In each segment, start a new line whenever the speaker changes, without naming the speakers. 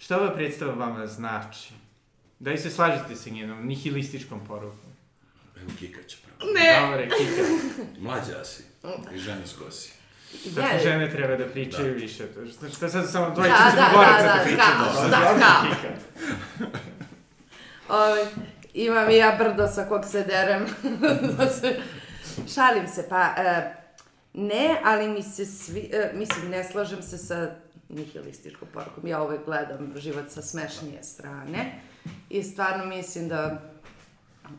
Šta ova predstava vama znači? Da li se slažete sa njenom nihilističkom porukom?
Evo Kika će pravo.
Ne.
Dobre, Kika.
Mlađa si. I žensko si.
Da su žene treba da pričaju
Da.
više. To, što, što sad samo dvoje
Da, da, da,
da,
da,
pričaju.
kao,
Sad
da,
ovdje
kao.
Kika.
Ovaj, imam i ja brdo sa kog se derem. Da se- Šalim se, pa e, ne, ali mi se svi, e, mislim, ne slažem se sa nihilističkom porukom. Ja uvek gledam život sa smešnije strane i stvarno mislim da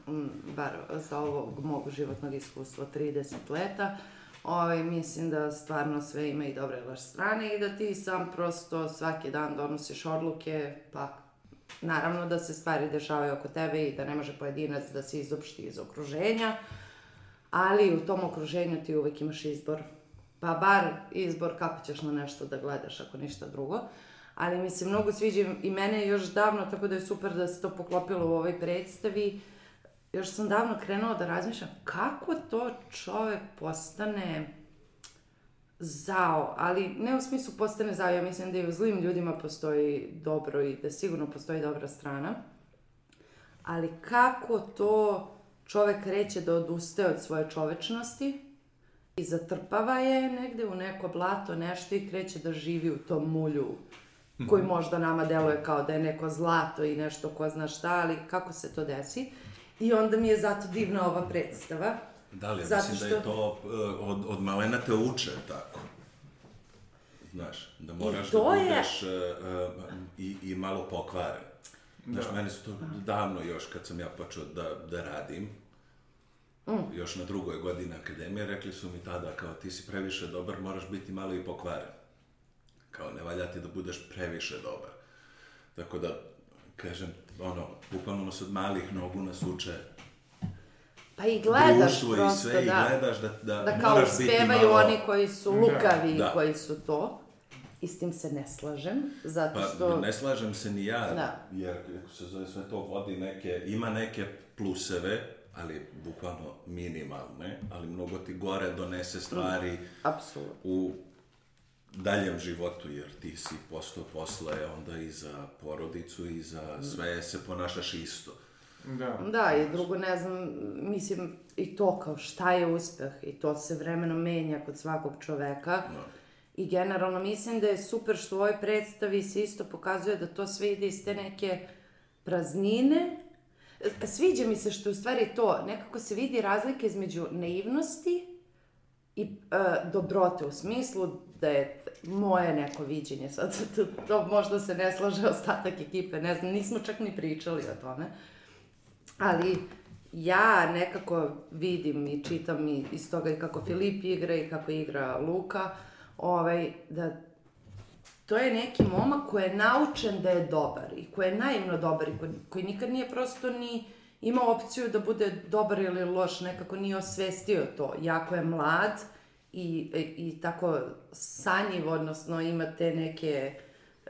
m, bar za ovog mog životnog iskustva 30 leta, ovaj, mislim da stvarno sve ima i dobre loše strane i da ti sam prosto svaki dan donosiš odluke, pa naravno da se stvari dešavaju oko tebe i da ne može pojedinac da se izopšti iz okruženja, ali u tom okruženju ti uvek imaš izbor. Pa bar izbor kako ćeš na nešto da gledaš, ako ništa drugo. Ali mi se mnogo sviđa i mene još davno, tako da je super da se to poklopilo u ovoj predstavi. Još sam davno krenula da razmišljam kako to čovek postane zao, ali ne u smislu postane zao, ja mislim da i u zlim ljudima postoji dobro i da sigurno postoji dobra strana. Ali kako to čovek reće da odustaje od svoje čovečnosti i zatrpava je negde u neko blato, nešto i kreće da živi u tom mulju koji možda nama deluje kao da je neko zlato i nešto ko zna šta, ali kako se to desi. I onda mi je zato divna ova predstava.
Da li, ja
Zato
mislim da je
što-
to uh, od, od malena te uče tako. Znaš, da moraš da
je-
budeš uh, uh, i, i malo pokvaren. Znaš, meni su to davno još kad sam ja počeo da, da radim,
Mm.
još na drugoj godini akademije, rekli su mi tada kao ti si previše dobar, moraš biti malo i pokvaren. Kao ne valja ti da budeš previše dobar. Tako da, kažem, ono, bukvalno nas od malih nogu nas uče
Pa i gledaš
društvo
prosto,
i sve
da.
i gledaš da, da,
da kao
moraš biti
uspevaju
malo...
oni koji su lukavi i
Da.
koji su to. I s tim se ne slažem, zato
Pa
što...
ne slažem se ni ja,
Da.
jer kako se zove sve to vodi neke, ima neke pluseve, ali bukvalno minimalne, ali mnogo ti gore donese stvari
Apsolutno.
u daljem životu, jer ti si postao posle onda i za porodicu i za sve se ponašaš isto.
Da.
Da, i drugo ne znam, mislim, i to kao šta je uspeh, i to se vremenom menja kod svakog čoveka.
No.
I generalno mislim da je super što u ovoj predstavi se isto pokazuje da to sve ide iz te neke praznine. Sviđa mi se što u stvari to, nekako se vidi razlika između naivnosti i e, dobrote u smislu da je moje neko viđenje, sad to, to možda se ne slaže ostatak ekipe, ne znam, nismo čak ni pričali o tome, ali ja nekako vidim i čitam i iz toga i kako Filip igra i kako igra Luka, ovaj, da to je neki momak koji je naučen da je dobar i koji je naivno dobar i koji, koji nikad nije prosto ni imao opciju da bude dobar ili loš, nekako nije osvestio to. Jako je mlad i, i, tako sanjiv, odnosno ima te neke,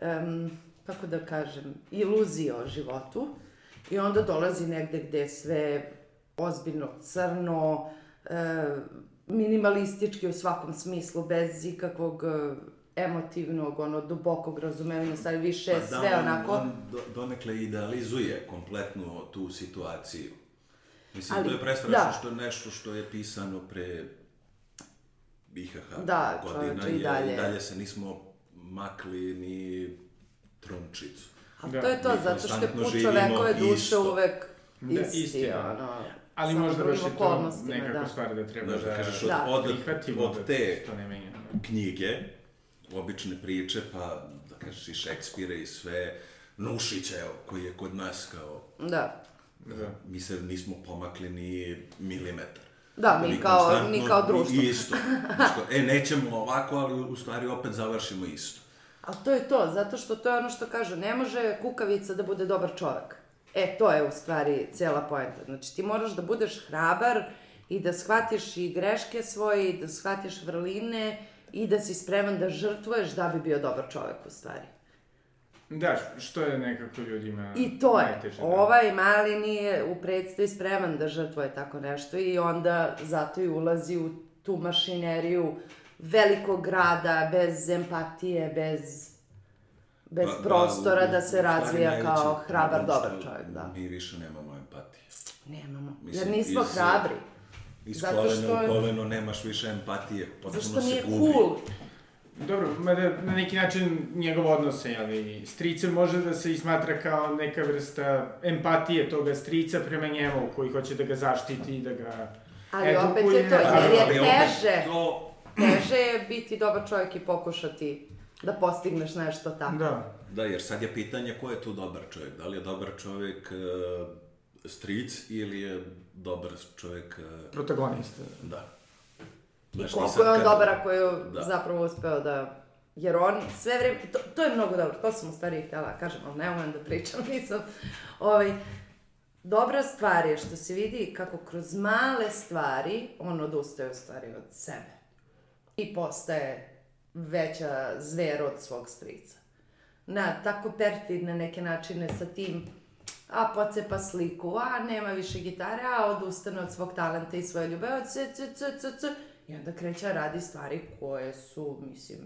em, kako da kažem, iluzije o životu. I onda dolazi negde gde je sve ozbiljno crno, e, minimalistički u svakom smislu, bez ikakvog e, emotivnog, ono, dubokog razumevanja, stvari više
Pa
sve
on,
onako.
on do, donekle idealizuje kompletno tu situaciju. Mislim,
Ali,
to je prestrašno
da.
što je nešto što je pisano pre IHH
Da,
godina,
i dalje.
i dalje se nismo makli ni trunčicu.
A
Da,
to je to,
mi
zato što je put čovekove duše
isto.
uvek
Da,
isti,
isti, da.
ono.
Ali
samo
možda baš je to nekako
da.
stvar da treba da,
da kažeš od,
Da.
od,
prihvatimo
od
da
te
menja. da.
knjige, obične priče, pa da kažeš i Šekspire i sve, Nušića, evo, koji je kod nas kao,
Da.
Da.
mi se nismo pomakli ni milimetar.
Da, mi
Mi
kao, mi kao društvo.
Isto. Znači, e, nećemo ovako, ali u stvari opet završimo isto.
Ali to je to, zato što to je ono što kažu, ne može kukavica da bude dobar čovek. E, to je u stvari cijela poenta. Znači, ti moraš da budeš hrabar i da shvatiš i greške svoje, i da shvatiš vrline i da si spreman da žrtvuješ da bi bio dobar čovek u stvari.
Da, što je nekako ljudima
I to je.
najteže, da.
Ovaj mali nije u predstavi spreman da žrtvuje tako nešto i onda zato i ulazi u tu mašineriju velikog grada, bez empatije, bez bez
Pa,
prostora
u-
da
u
se razvija
najveći
kao hrabar, dobar čovjek, da.
Mi više nemamo empatije.
Nemamo.
Mislim,
Jer nismo
iz-
hrabri.
Iz
Zato
kolena
što je-
u koleno nemaš više empatije, potpuno
Zašto
se
nije
gubi.
cool?
Dobro, mada na neki način njegov odnos, ali strice može da se ismatra kao neka vrsta empatije toga strica prema njemu, koji hoće da ga zaštiti i da ga
Ali opet je to,
edukuje.
jer je teže.
To,
Teže je biti dobar čovjek i pokušati da postigneš nešto tako.
Da.
da, jer sad je pitanje ko je tu dobar čovjek. Da li je dobar čovjek e, stric ili je dobar čovjek... e,
Protagonista.
da.
I
Znaš, ti
koliko je on
kad-
dobar ako je
Da.
zapravo uspeo da... Jer on sve vreme... To, to je mnogo dobro, to sam u stvari htjela da kažem, ali ne umem da pričam, nisam... Ovaj, dobra stvar je što se vidi kako kroz male stvari on odustaje u stvari od sebe. I postaje veća zver od svog strica. Na tako perfidne neke načine sa tim a pocepa sliku, a nema više gitare, a odustane od svog talenta i svoje ljube, a c, c, c, c, c. I onda kreće da radi stvari koje su, mislim,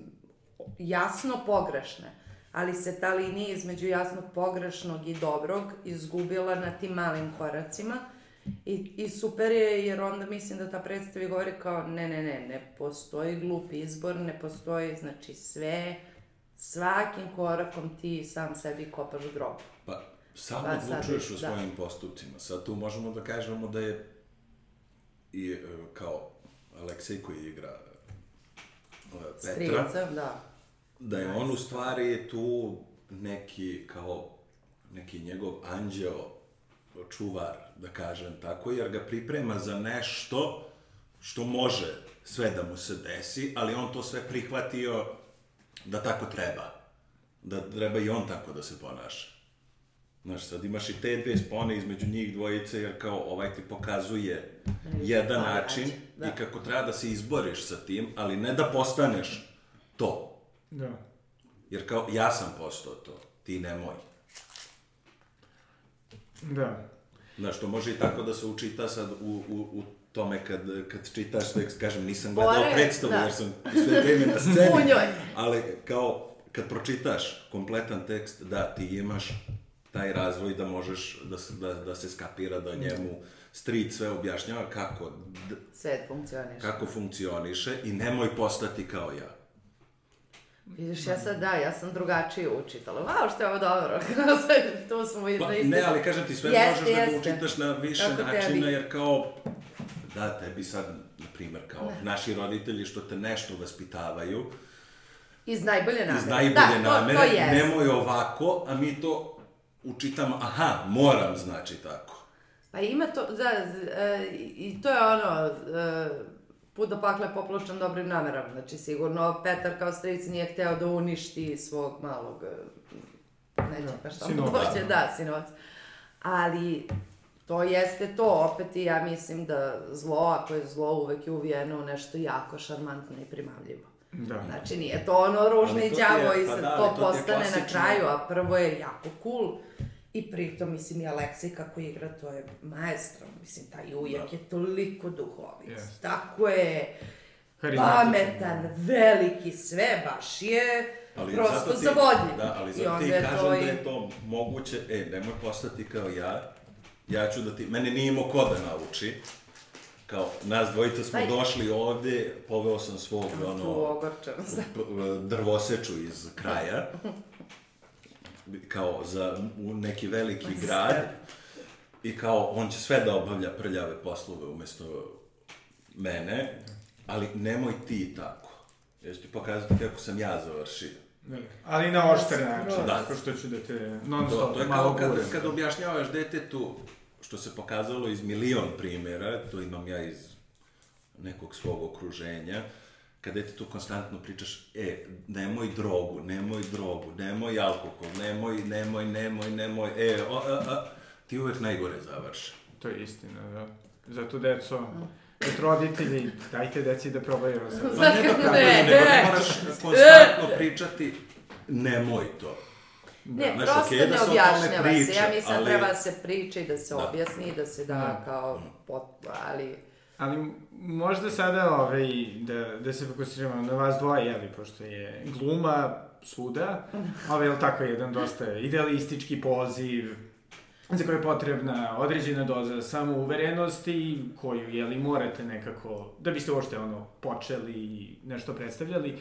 jasno pogrešne. Ali se ta linija između jasnog pogrešnog i dobrog izgubila na tim malim koracima. I, I super je, jer onda mislim da ta predstava govori kao, ne, ne, ne, ne postoji glup izbor, ne postoji, znači sve, svakim korakom ti sam sebi kopaš grob.
Pa, sam
Pa sad
odlučuješ
bi-
o
da.
svojim postupcima. Sad tu možemo da kažemo da je i e, kao Aleksej koji igra e, Petra,
Strica, da.
da je on u stvari tu neki kao neki njegov anđeo čuvar, da kažem tako, jer ga priprema za nešto što može sve da mu se desi, ali on to sve prihvatio da tako treba. Da treba i on tako da se ponaša. Znaš, sad imaš i te dve spone između njih dvojice, jer kao ovaj ti pokazuje jedan način
da.
i kako treba da se izboriš sa tim, ali ne da postaneš to.
Da.
Jer kao, ja sam postao to, ti nemoj.
Da.
Znaš, to može i tako da se učita sad u, u, u tome kad, kad čitaš tekst, kažem, nisam gledao
Bore,
predstavu
da.
jer sam sve vreme na sceni.
U njoj.
Ali kao, kad pročitaš kompletan tekst, da, ti imaš taj razvoj da možeš, da, se- da, da se skapira da njemu stric sve objašnjava kako,
Svet funkcioniš.
kako funkcioniše i nemoj postati kao ja.
Vidiš, ja sad, da, ja sam drugačije učitala. Wow, što je ovo dobro. Tu smo i
Pa,
na isti-
ne, ali kažem ti, sve
Jeste,
možeš da ga
jeste.
učitaš na više
Kako tebi.
načina, jer kao, da, tebi sad, na primer, kao naši roditelji što te nešto vaspitavaju,
Iz najbolje namere.
iz najbolje
da, to,
namere,
to jest.
nemoj ovako, a mi to učitamo, aha, moram znači tako.
Pa ima to, da, e, i to je ono, e, put do pakla je poplošan dobrim namerama. Znači, sigurno Petar kao stric nije hteo da uništi svog malog, e, neće pa šta mu
sinovca.
dođe, da, sinovac. Ali, to jeste to, opet i ja mislim da zlo, ako je zlo, uvek je uvijeno u nešto jako šarmantno i primamljivo.
Da.
Znači, nije to ono ružni đavo
je-
i
pa
sad
da, ali
to postane na kraju, a prvo je jako cool. I pritom, mislim, i Aleksej kako igra, to je maestro. Mislim, taj ujak je toliko duhovit.
Jest.
Tako je pametan, veliki, sve baš je
Ali
prosto
ti,
zavodljiv.
Da, ali zato ti kažem
to
da je to moguće, e, nemoj postati kao ja, ja ću da ti, mene nije imao ko da nauči, kao, nas dvojica smo
Aj.
došli ovde, poveo sam svog,
Tu
ono, drvoseču iz kraja, kao za u neki veliki grad, i kao, on će sve da obavlja prljave poslove umesto mene, ali nemoj ti tako. Ja ću ti pokazati kako sam ja završio.
Da. Ali na oštar način,
Da.
tako što ću da te non
To,
stop
to je
malo
kao kad, kad objašnjavaš detetu, što se pokazalo iz milion primjera, to imam ja iz nekog svog okruženja, kad detetu konstantno pričaš, e, nemoj drogu, nemoj drogu, nemoj alkohol, nemoj, nemoj, nemoj, nemoj, e, o, a, a, ti uvek najgore završe.
To je istina, da. Zato, deco, Kad roditelji, dajte deci da probaju ovo sad.
Ma ne da
Ne, ne.
da moraš konstantno pričati, nemoj to.
Ne,
Znaš,
prosto
okej
ne
da se o tome
objašnjava se.
priča,
Ja mislim da
ali-
treba da se priča i da se
Da.
objasni, da se da
Da.
kao pot, ali...
Ali možda sada ovaj, da, da se fokusiramo na vas dvoje, jeli, pošto je gluma svuda, ali je tako jedan dosta idealistički poziv, za koje je potrebna određena doza samouverenosti koju, jeli, morate nekako, da biste uopšte ono, počeli i nešto predstavljali.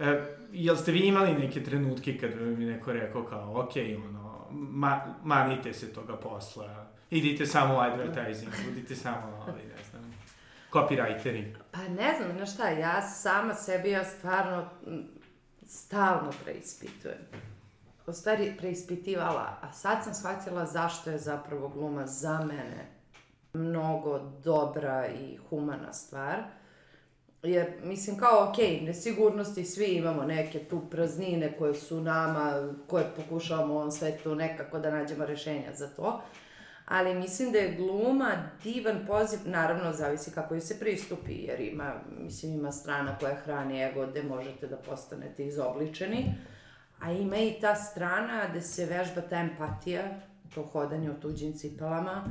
E, jel ste vi imali neke trenutke kad bi mi neko rekao kao, ok, ono, ma, manite se toga posla, idite samo u advertising, budite samo, ovaj, ne znam, copywriteri.
Pa ne znam, znaš šta, ja sama sebi, ja stvarno stalno preispitujem. U stvari, preispitivala, a sad sam shvatila zašto je zapravo gluma za mene mnogo dobra i humana stvar. Jer, mislim, kao, okej, nesigurnosti, svi imamo neke tu praznine koje su nama, koje pokušavamo u ovom svetu nekako da nađemo rešenja za to. Ali mislim da je gluma divan poziv, naravno zavisi kako ju se pristupi, jer ima, mislim, ima strana koja hrani ego gde možete da postanete izobličeni, a ima i ta strana gde se vežba ta empatija, to hodanje u tuđim cipelama,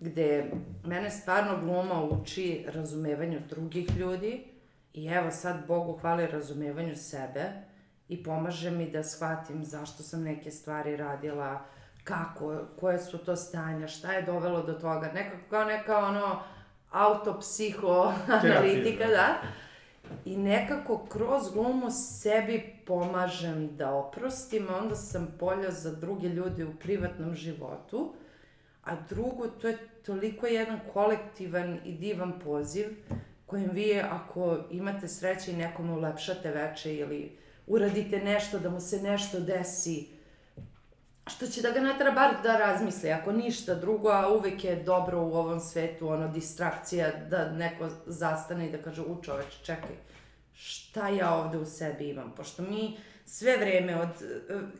gde mene stvarno gluma uči razumevanju drugih ljudi i evo sad Bogu hvali razumevanju sebe i pomaže mi da shvatim zašto sam neke stvari radila, kako, koje su to stanja, šta je dovelo do toga, nekako kao neka ono autopsihoanalitika,
Terapija,
da. I nekako kroz glumu sebi pomažem da oprostim, a onda sam polja za druge ljude u privatnom životu. A drugo, to je toliko jedan kolektivan i divan poziv kojim vi, ako imate sreće i nekom ulepšate veče ili uradite nešto da mu se nešto desi, što će da ga natara bar da razmisli, ako ništa drugo, a uvek je dobro u ovom svetu, ono, distrakcija, da neko zastane i da kaže, u čoveč, čekaj, šta ja ovde u sebi imam? Pošto mi sve vreme od,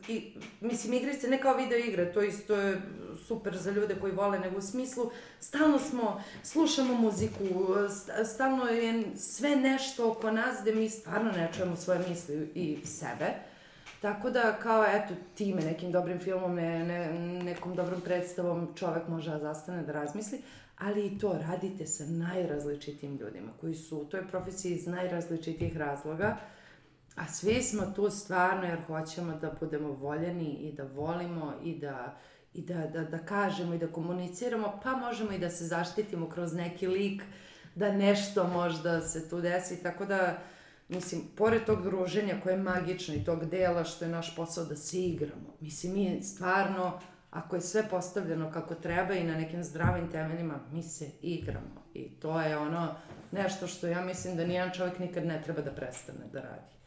i, mislim, igrice ne kao video igre, to isto je super za ljude koji vole, nego u smislu, stalno smo, slušamo muziku, st- stalno je sve nešto oko nas gde mi stvarno ne čujemo svoje misli i sebe. Tako da, kao, eto, time, nekim dobrim filmom, ne, ne, nekom dobrom predstavom čovek može da zastane da razmisli, ali i to radite sa najrazličitim ljudima koji su u toj profesiji iz najrazličitih razloga, a svi smo tu stvarno jer hoćemo da budemo voljeni i da volimo i da i da, da, da kažemo i da komuniciramo, pa možemo i da se zaštitimo kroz neki lik, da nešto možda se tu desi, tako da, mislim, pored tog druženja koje je magično i tog dela što je naš posao da se igramo, mislim, mi stvarno, ako je sve postavljeno kako treba i na nekim zdravim temeljima, mi se igramo. I to je ono nešto što ja mislim da nijedan čovjek nikad ne treba da prestane da radi.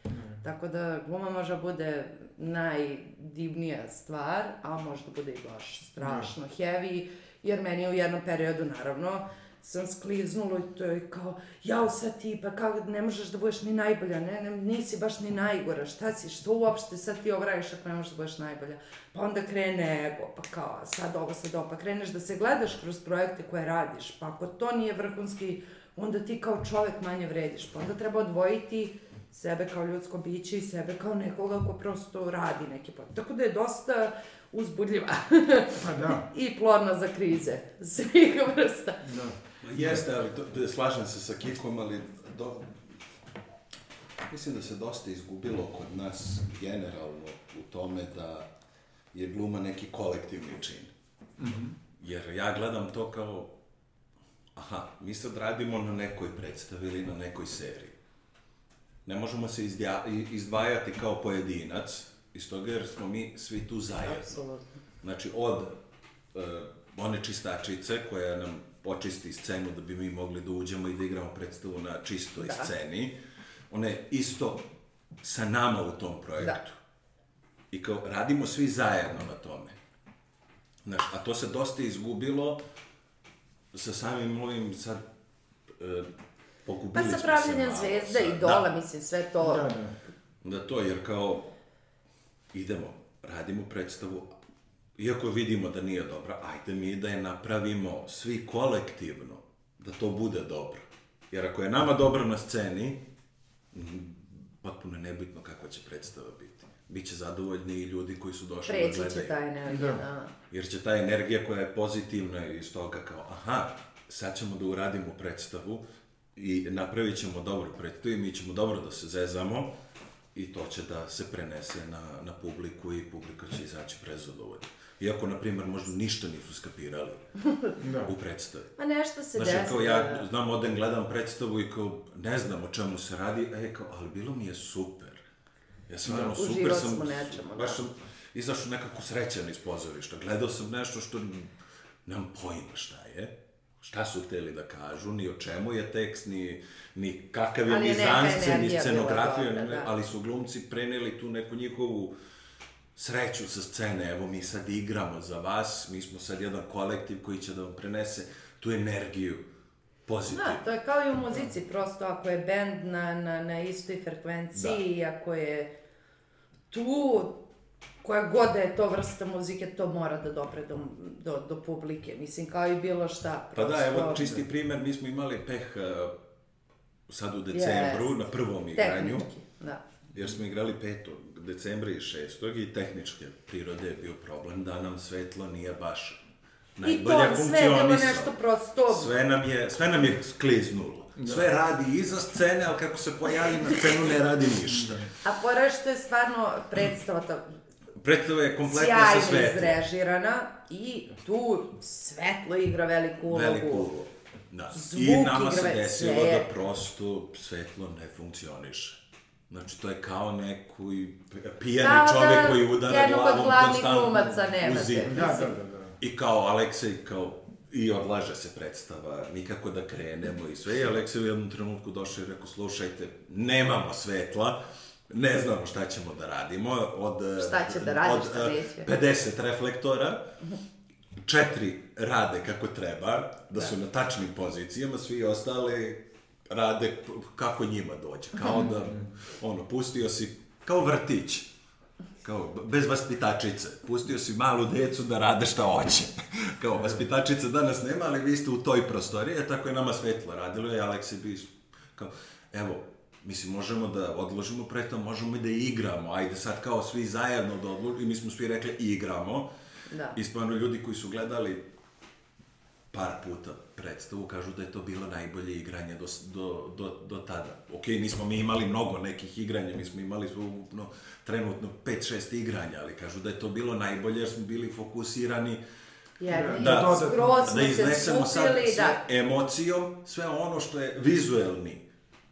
Tako da gluma može da bude najdivnija stvar, a može da bude i baš strašno heavy, jer meni u jednom periodu, naravno, sam skliznula i to je kao, jao sad ti, pa kao, ne možeš da budeš ni najbolja, ne, ne, nisi baš ni najgora, šta si, što uopšte sad ti ovo radiš ako ne možeš da budeš najbolja? Pa onda krene ego, pa kao, sad ovo, sad ovo, pa kreneš da se gledaš kroz projekte koje radiš, pa ako to nije vrhunski, onda ti kao čovek manje vrediš, pa onda treba odvojiti sebe kao ljudsko biće i sebe kao nekoga ko prosto radi neki pot. Tako da je dosta uzbudljiva
Pa da,
i plodna za krize svih vrsta.
da.
Ma jeste, ali to, to, slažem se sa Kikom, ali do, mislim da se dosta izgubilo kod nas generalno u tome da je gluma neki kolektivni čin. Mm -hmm. Jer ja gledam to kao, aha, mi sad radimo na nekoj predstavi ili na nekoj seriji. Ne možemo se izdja, izdvajati kao pojedinac, iz toga jer smo mi svi tu zajedno.
Apsolutno.
Znači, od uh, one čistačice koja nam počisti scenu da bi mi mogli da uđemo i da igramo predstavu na čistoj
Da.
sceni, ona je isto sa nama u tom projektu.
Da.
I kao, radimo svi zajedno na tome. Znaš, a to se dosta izgubilo sa samim ovim sad,
Pa sa pravljenjem zvezda
sa-
i dola, mislim, sve to.
Da, da.
Da to, jer kao, idemo, radimo predstavu, iako vidimo da nije dobra, ajde mi da je napravimo svi kolektivno, da to bude dobro. Jer ako je nama dobro na sceni, potpuno je nebitno kakva će predstava biti. Biće zadovoljni i ljudi koji su došli da
Preći
gledaju.
će ta energija,
Da.
da.
Jer će ta energija koja je pozitivna iz toga kao, aha, sad ćemo da uradimo predstavu i napravit ćemo dobru predstavu i mi ćemo dobro da se zezamo i to će da se prenese na, na publiku i publika će izaći prezadovoljna. Iako, na primjer, možda ništa nisu skapirali
Da.
u predstavi.
Ma nešto se
Znaš,
desi.
kao ja znam, odem, gledam predstavu i kao, ne znam o čemu se radi, a je kao, ali bilo mi je super. Ja sam, ono, super sam,
nečemu, da.
baš sam izašao nekako srećan iz pozorišta. Gledao sam nešto što nemam pojma šta je, šta su hteli da kažu, ni o čemu je tekst, ni, ni kakav je mizanscen, ni scenografija,
dobra,
ni-
da.
ali su glumci preneli tu neku njihovu sreću sa scene, evo mi sad igramo za vas, mi smo sad jedan kolektiv koji će da vam prenese tu energiju pozitivno.
Da, to je kao i u muzici, prosto ako je bend na, na, na istoj frekvenciji,
Da.
ako je tu, koja god da je to vrsta muzike, to mora da dopre do, do, do publike. Mislim, kao i bilo šta.
Pa da,
prosto-
evo čisti primer, mi smo imali peh uh, sad u decembru,
Jest.
na prvom igranju,
Tehnički, da.
jer smo igrali 5. decembra i 6. i tehničke prirode je bio problem da nam svetlo nije baš
I
najbolje
to sve je
funkcionisalo.
nešto prosto...
Sve nam je, sve nam je skliznulo. Sve radi iza scene, ali kako se pojavi na scenu ne radi ništa.
A fora je što je stvarno predstava ta
Predstava je kompletna sa
sjajno
svetlom.
izrežirana i tu svetlo igra veliku ulogu.
Veliku ulogu. Da. I
Zvuk
nama se desilo
sve je-
da prosto svetlo ne funkcioniše. Znači, to je kao neki pijani
Kao
čovek
da
koji udara glavom konstantno u zid.
Da, da, da, da.
I kao Aleksej, kao, i odlaže se predstava, nikako da krenemo i sve. I Aleksej u jednom trenutku došao i rekao, slušajte, nemamo svetla, ne znamo šta ćemo da radimo. Od,
Šta će da radi,
od,
šta
eh,
neće.
50 reflektora, četiri rade kako treba, da su na tačnim pozicijama, svi ostali rade kako njima dođe. Kao da, ono, pustio si, kao vrtić. Kao, bez vaspitačice. Pustio si malu decu da rade šta hoće. Kao, vaspitačice danas nema, ali vi ste u toj prostoriji, tako je nama svetlo radilo i Aleksi bi, kao, evo, mislim, možemo da odložimo predstavu, možemo i da igramo, ajde sad kao svi zajedno da odložimo, i mi smo svi rekli igramo.
Da.
I stvarno ljudi koji su gledali par puta predstavu kažu da je to bilo najbolje igranje do, do, do, do tada. Ok, nismo mi imali mnogo nekih igranja, mi smo imali ukupno trenutno 5-6 igranja, ali kažu da je to bilo najbolje jer smo bili fokusirani
Jedni,
Da,
da, skroz
da
se
iznesemo sad
skupili,
sve
da.
emocijom, sve ono što je vizuelni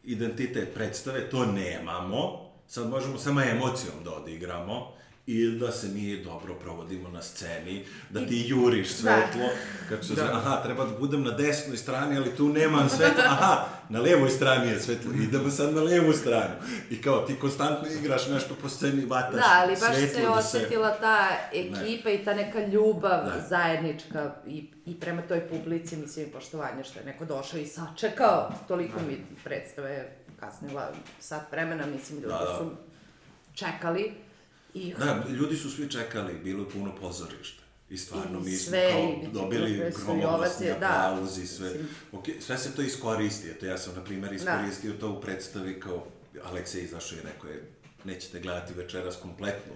identitet predstave, to nemamo. Sad možemo samo emocijom da odigramo i da se mi dobro provodimo na sceni, da ti juriš svetlo, kako se zove, aha, treba da budem na desnoj strani, ali tu nemam svetlo, aha, na levoj strani je svetlo, idemo sad na levu stranu. I kao ti konstantno igraš nešto po sceni, vataš
Da, ali baš
svetlo
se
da
osjetila ta ekipa i ta neka ljubav
Da.
zajednička i, i prema toj publici, mislim, poštovanje što je neko došao i sačekao. Toliko mi predstave kasnila sat vremena, mislim, ljudi
Da, da.
su čekali. I
Da, ljudi su svi čekali, bilo je puno pozorišta. I stvarno,
I
mi smo
sve,
kao dobili gromoglasni
da.
aplauz i sve.
Mislim.
Ok, sve se to iskoristi. Eto, ja sam, na primjer, iskoristio to u predstavi kao Aleksej izašao i rekao je, nećete gledati večeras kompletnu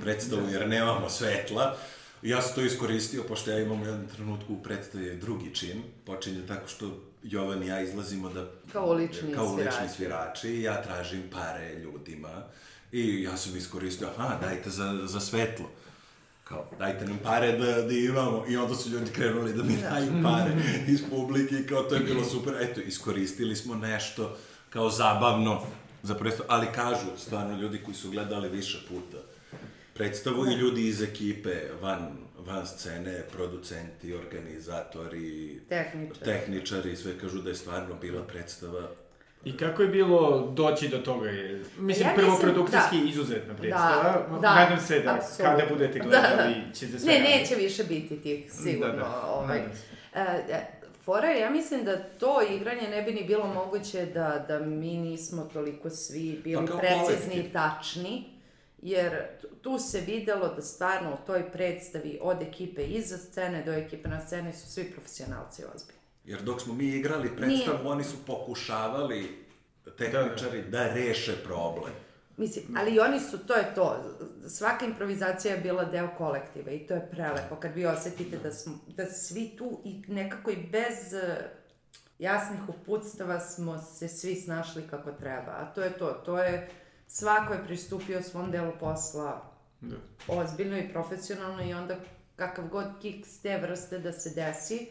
predstavu jer nemamo svetla. Ja sam to iskoristio, pošto ja imam u jednom trenutku u predstavi drugi čin. Počinje tako što Jovan i ja izlazimo da...
Kao ulični
kao ulični
svirači.
svirači i ja tražim pare ljudima. I ja sam iskoristio, aha, dajte za, za svetlo. Kao, dajte nam pare da, da imamo. I onda su ljudi krenuli da mi daju pare iz publike i kao to je bilo super. Eto, iskoristili smo nešto kao zabavno za predstavu. Ali kažu, stvarno, ljudi koji su gledali više puta predstavu i ljudi iz ekipe van, van scene, producenti, organizatori,
Tehničari.
tehničari, sve kažu da je stvarno bila predstava
I kako je bilo doći do toga? Mislim,
Ja
prvo produkcijski
da.
izuzetna predstava.
Da, da,
Nadam se da
apsolutno.
kada budete
Da,
gledali
da.
ćete sve
Ne,
raditi.
neće više biti tih, sigurno.
Da, da,
ovaj.
se.
E, Fora, ja mislim da to igranje ne bi ni bilo moguće da, da mi nismo toliko svi bili
Pa
precizni i tačni, jer tu se videlo da stvarno u toj predstavi od ekipe iza scene do ekipe na sceni su svi profesionalci ozbiljni.
Jer dok smo mi igrali predstavu, oni su pokušavali, tehničari, da, reše problem.
Mislim, ali i oni su, to je to, svaka improvizacija je bila deo kolektiva i to je prelepo. Kad vi osetite da, smo, da svi tu i nekako i bez eh, jasnih uputstava smo se svi snašli kako treba, a to je to, to je svako je pristupio svom delu posla
Da.
ozbiljno i profesionalno i onda kakav god kik s te vrste da se desi,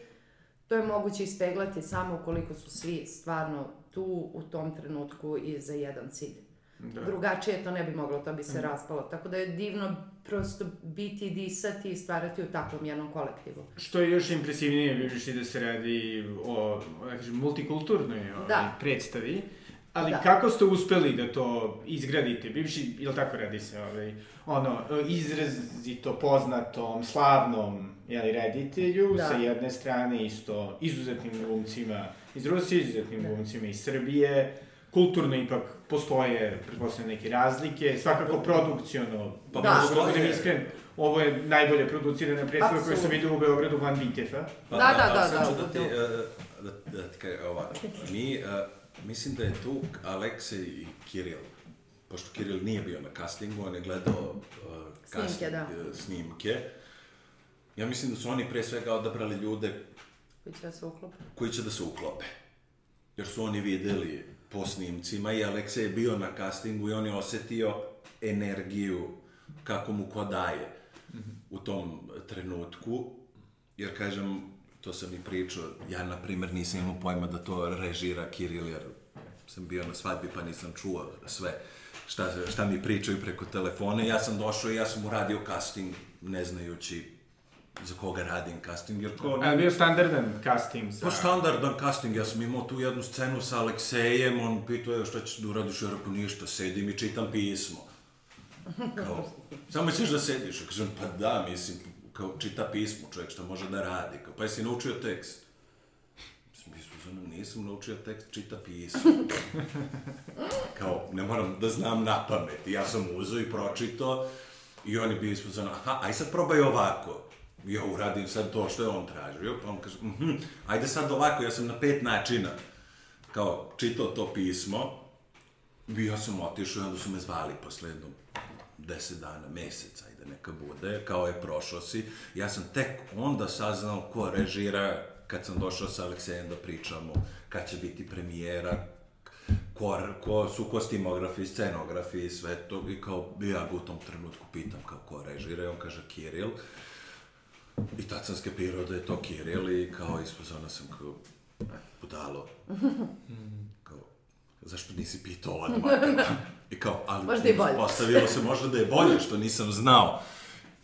to je moguće ispeglati samo ukoliko su svi stvarno tu u tom trenutku i za jedan cilj.
Da.
Drugačije to ne bi moglo, to bi se raspalo. Tako da je divno prosto biti, disati i stvarati u takvom jednom kolektivu.
Što je još impresivnije, vidiš i da se radi o, da kažem, multikulturnoj ovaj,
Da.
predstavi. Ali
Da.
kako ste uspeli da to izgradite? Bivši, ili tako radi se, ovaj, ono, izrazito poznatom, slavnom, jeli, reditelju,
Da.
sa jedne strane isto izuzetnim glumcima iz Rusije, izuzetnim glumcima iz Srbije, kulturno ipak postoje, pretpostavljam, neke razlike, svakako produkciono,
Pa
Da.
da, da budem iskren, ovo je najbolje producirana predstava koju sam vidio u Beogradu van Bitefa.
Pa,
Da, da,
a
da,
sad
da,
ću da ti,
da.
e, da, da ti kažem ovako. Mi, e, mislim da je tu Aleksej i Kiril, pošto Kiril nije bio na castingu, on je gledao
Snimke,
casting,
da.
e, snimke. Ja mislim da su oni pre svega odabrali ljude
Koji će da se uklope.
koji će da se uklope. Jer su oni videli po snimcima i Aleksej je bio na castingu i on je osetio energiju kako mu ko daje u tom trenutku. Jer, kažem, to sam i pričao, ja, na primer, nisam imao pojma da to režira Kiril, jer sam bio na svadbi pa nisam čuo sve šta, šta mi pričaju preko telefona. Ja sam došao i ja sam uradio casting, ne znajući za koga radim casting, jer ko...
A bio standardan casting sa...
Pa standardan casting, ja sam imao tu jednu scenu sa Aleksejem, on pitao je šta ćeš da uradiš, ja rekao ništa, sedim i čitam pismo. Kao, samo ćeš da sediš, ja kažem, pa da, mislim, kao čita pismo, čovjek šta može da radi, kao, pa jesi naučio tekst? Mislim, mislim, nisam naučio tekst, čita pismo. kao, ne moram da znam na pamet, ja sam uzeo i pročito, i on je bio ispod aha, aj sad probaj ovako. Ja uradim sad to što je on tražio, pa on kaže, mhm, ajde sad ovako, ja sam na pet načina, kao, čitao to pismo, ja sam otišao i onda su me zvali posle jedno deset dana, meseca, ajde neka bude, kao je prošao si. Ja sam tek onda saznao ko režira, kad sam došao sa Aleksejem da pričamo, kad će biti premijera, ko, ko su kostimografi, scenografi i sve to, i kao, ja ga u tom trenutku pitam kao ko režira, i on kaže Kiril, i tad sam skepirao da je to Kiril i kao ispozona sam kao, budalo, kao, zašto nisi pitao odmah? I kao, ali
Možda i bolje.
postavilo se možda da je bolje što nisam znao.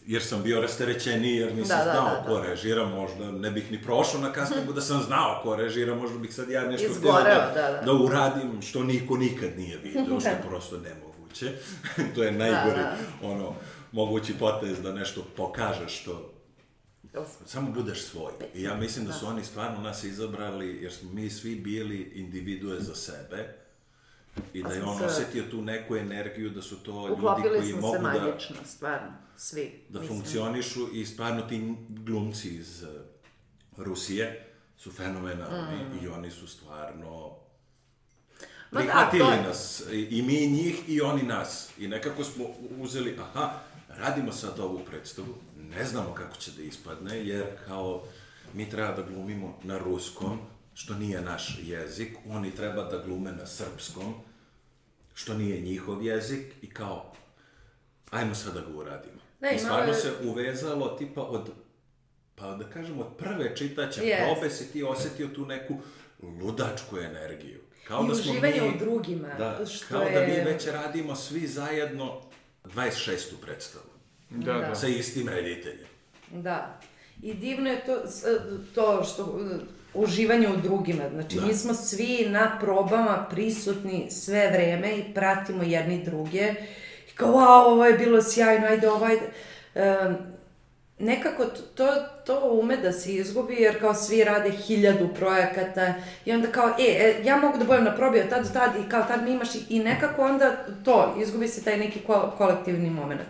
Jer sam bio rasterećeniji, jer nisam
Da, da,
znao
da,
ko režira, možda ne bih ni prošao na castingu da sam znao ko režira, možda bih sad ja nešto htio da,
da, da.
da uradim što niko nikad nije video, što je prosto nemoguće. to je najgori,
Da,
ono, mogući potez da nešto pokažeš što samo budeš svoj. I ja mislim da su oni stvarno nas izabrali, jer smo mi svi bili individue za sebe, i da je
smo
on
se-
osetio tu neku energiju, da su to ljudi
Uklopili
koji
smo
mogu
se
da,
magično, stvarno, svi.
da
mislim.
funkcionišu i stvarno ti glumci iz eh, Rusije su fenomenalni i oni su stvarno
Mm. Ma da,
prihvatili
je-
nas, i, i mi njih i oni nas. I nekako smo uzeli, aha, radimo sad ovu predstavu, ne znamo kako će da ispadne, jer kao mi treba da glumimo na ruskom, što nije naš jezik, oni treba da glume na srpskom, što nije njihov jezik, i kao, ajmo sad da ga uradimo.
Ne,
I
imalo
stvarno
je-
se uvezalo tipa od, pa da kažem, od prve čitaće
Yes.
probe si ti osetio tu neku ludačku energiju. Kao
I
da smo
uživanje
mi,
u drugima,
Da,
što
kao da mi
je-
već radimo svi zajedno 26. predstavu.
Da, da.
Sa istim rediteljem.
Da. I divno je to, to što uživanje u drugima. Znači,
Da.
mi smo svi na probama prisutni sve vreme i pratimo jedni druge. I kao, wow, ovo je bilo sjajno, ajde, ovo, ajde. Um, nekako to, to ume da se izgubi, jer kao svi rade hiljadu projekata i onda kao, e, e, ja mogu da budem na probi od tad do tad i kao tad mi imaš i, i nekako onda to, izgubi se taj neki ko, kolektivni moment.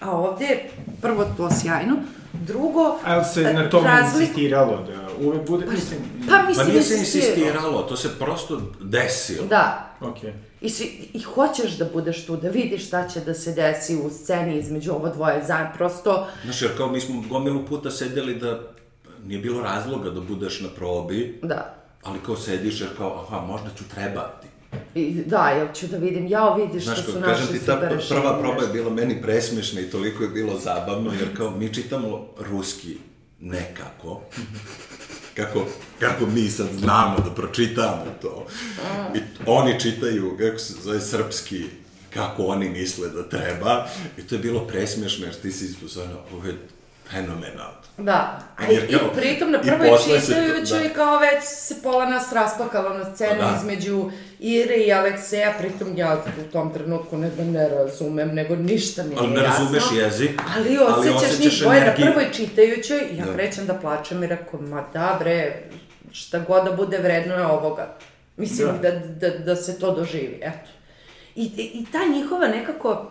A ovdje je prvo to sjajno, drugo,
Ali se na tome
razlik-
insistiralo da uvek bude, mislim...
Pa
Pa
mislim
nije se insistiralo, to se prosto desilo.
Da.
Okej.
I, svi, I hoćeš da budeš tu, da vidiš šta će da se desi u sceni između ovo dvoje zajedno. Prosto,
Znaš, jer kao mi smo gomilu puta sedeli da nije bilo razloga da budeš na probi,
da.
ali kao sediš jer kao, aha, možda ću trebati.
I, da, jel ću da vidim, jao vidi što
Znaš,
su
kao,
naši
kažem ti, ta
super rešenja.
prva proba je bila meni presmešna i toliko je bilo zabavno, jer kao mi čitamo ruski nekako, kako, kako mi sad znamo da pročitamo to. I oni čitaju, kako se zove, srpski, kako oni misle da treba. I to je bilo presmešno, jer ti si ispozorno, ovo je fenomenalno.
Da, a
Jer
i,
kao-
i pritom na prvoj čitajućoj
da.
kao već se pola nas rasplakalo na scenu
Pa da.
između Ire i Alekseja, pritom ja u tom trenutku ne da ne razumem, nego ništa mi
Ali ne
jasno.
razumeš jezik,
Ali osjećaš njih dvoje na prvoj čitajućoj i ja
Da.
krećem da plačem i rekao, ma da bre, šta god da bude vredno je ovoga. Mislim da, da, da se to doživi, eto. I, I ta njihova nekako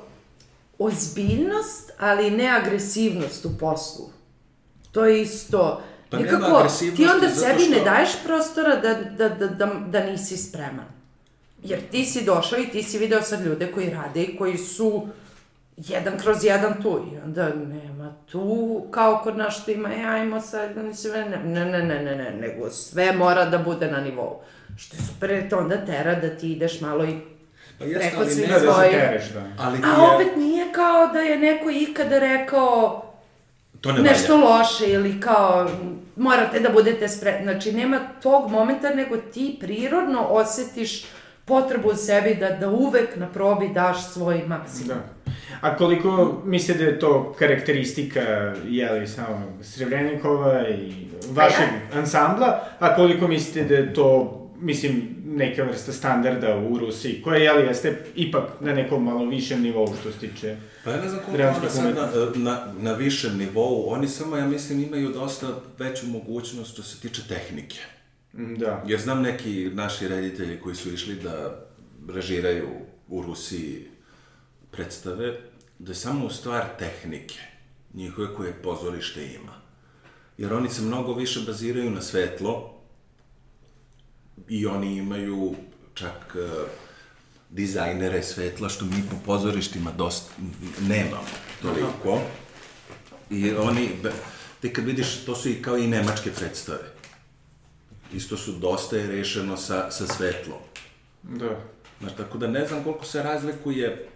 ozbiljnost, ali ne agresivnost u poslu. To je isto...
Pa nema
nekako, ti onda sebi ne
što-
daješ prostora da, da, da, da, da nisi spreman. Jer ti si došao i ti si video sad ljude koji rade i koji su jedan kroz jedan tu i onda nema tu kao kod nas što ima, e, ajmo sad, ne, ne, ne, ne, ne, ne, ne, nego sve mora da bude na nivou. Što je super, te onda tera da ti ideš malo i
Pa jeste,
svih
ne
Ne da se tereš, da.
Ali
A
je,
opet nije kao da je neko ikada rekao
to ne
nešto
valja.
loše ili kao morate da budete spremni. Znači, nema tog momenta, nego ti prirodno osetiš potrebu u sebi da, da uvek na probi daš svoj maksimum.
Da. A koliko mislite da je to karakteristika, jeli, samog Srebrenikova i vašeg ansambla, a koliko mislite da je to, mislim, neka vrsta standarda u Rusiji, koja, jeli, jeste ipak na nekom malo višem nivou što se tiče...
Pa ja ne znam koliko ona sad na, na, na višem nivou, oni samo, ja mislim, imaju dosta veću mogućnost što se tiče tehnike.
Mm, Da.
Jer znam neki naši reditelji koji su išli da režiraju u Rusiji predstave, da je samo stvar tehnike, njihove koje pozorište ima. Jer oni se mnogo više baziraju na svetlo i oni imaju čak uh, dizajnere svetla, što mi po pozorištima dosta nemamo toliko. I oni, ti kad vidiš, to su i kao i nemačke predstave. Isto su dosta je rešeno sa, sa svetlom.
Da.
Znaš, tako da ne znam koliko se razlikuje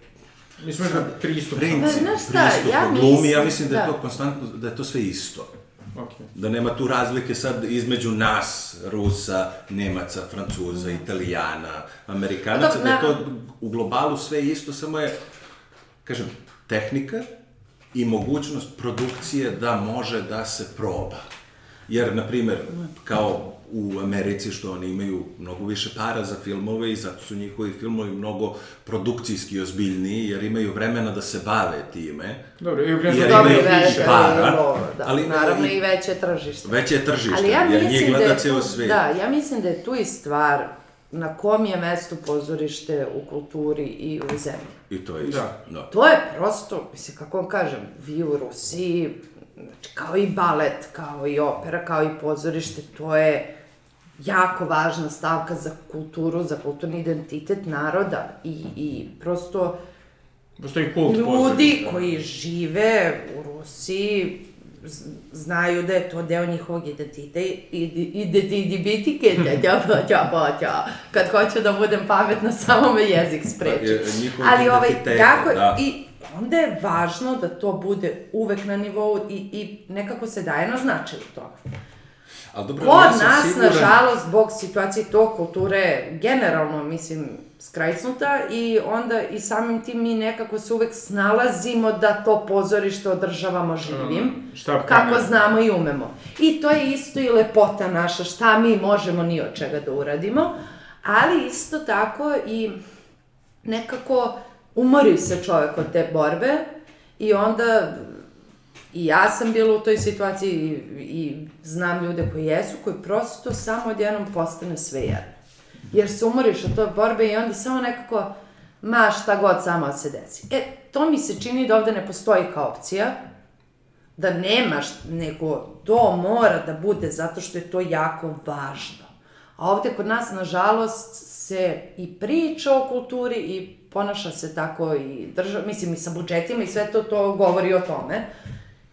Mislim da pristup...
princip,
Pa, znaš šta,
pristup
ja
glumi,
mislim-
ja mislim da je
da.
to konstantno, da je to sve isto.
Ok.
Da nema tu razlike sad između nas, Rusa, Nemaca, Francuza, Italijana, Amerikanaca,
Da,
da je to u globalu sve isto, samo je, kažem, tehnika i mogućnost produkcije da može da se proba. Jer, na primer, kao u Americi što oni imaju mnogo više para za filmove i zato su njihovi filmovi mnogo produkcijski ozbiljniji, jer imaju vremena da se bave time.
Dobro, i
Jer
uglavnom
Dobro,
imaju
i veće,
više para,
dobro, da.
ali
naravno
i-
i veće tržište.
Veće je tržište,
Ali ja
jer njih
mislim da
gleda
je
ceo svet.
da, ja mislim da je tu i stvar na kom je mestu pozorište u kulturi i u zemlji.
I to je isto.
Da.
Da.
To je prosto, mislim, kako vam kažem, vi u Rusiji, znači, kao i balet, kao i opera, kao i pozorište, to je jako važna stavka za kulturu, za kulturni identitet naroda i, i prosto
Postoji kult
ljudi
pozorišta.
koji žive u Rusiji znaju da je to deo njihovog identiteta i identitike, ja, ja, ja, kad hoću da budem pametna, samo me jezik spreči. Ali ovaj, jako,
da.
i onda je važno da to bude uvek na nivou i, i nekako se daje na značaju to.
Ali dobro,
Kod
ja
nas,
siguran,
nažalost, zbog situacije to kulture generalno, mislim, skrajcnuta i onda i samim tim mi nekako se uvek snalazimo da to pozorište održavamo živim,
Štap
kako znamo i umemo. I to je isto i lepota naša, šta mi možemo ni od čega da uradimo, ali isto tako i nekako umori se čovek od te borbe i onda i ja sam bila u toj situaciji i, i znam ljude koji jesu, koji prosto samo odjednom postane sve jedno. Jer se umoriš od toj borbe i onda samo nekako, ma šta god samo se desi. E, to mi se čini da ovde ne postoji kao opcija, da nemaš, nego to mora da bude zato što je to jako važno. A ovde kod nas, nažalost, se i priča o kulturi i ponaša se tako i država, mislim i sa budžetima i sve to, to govori o tome.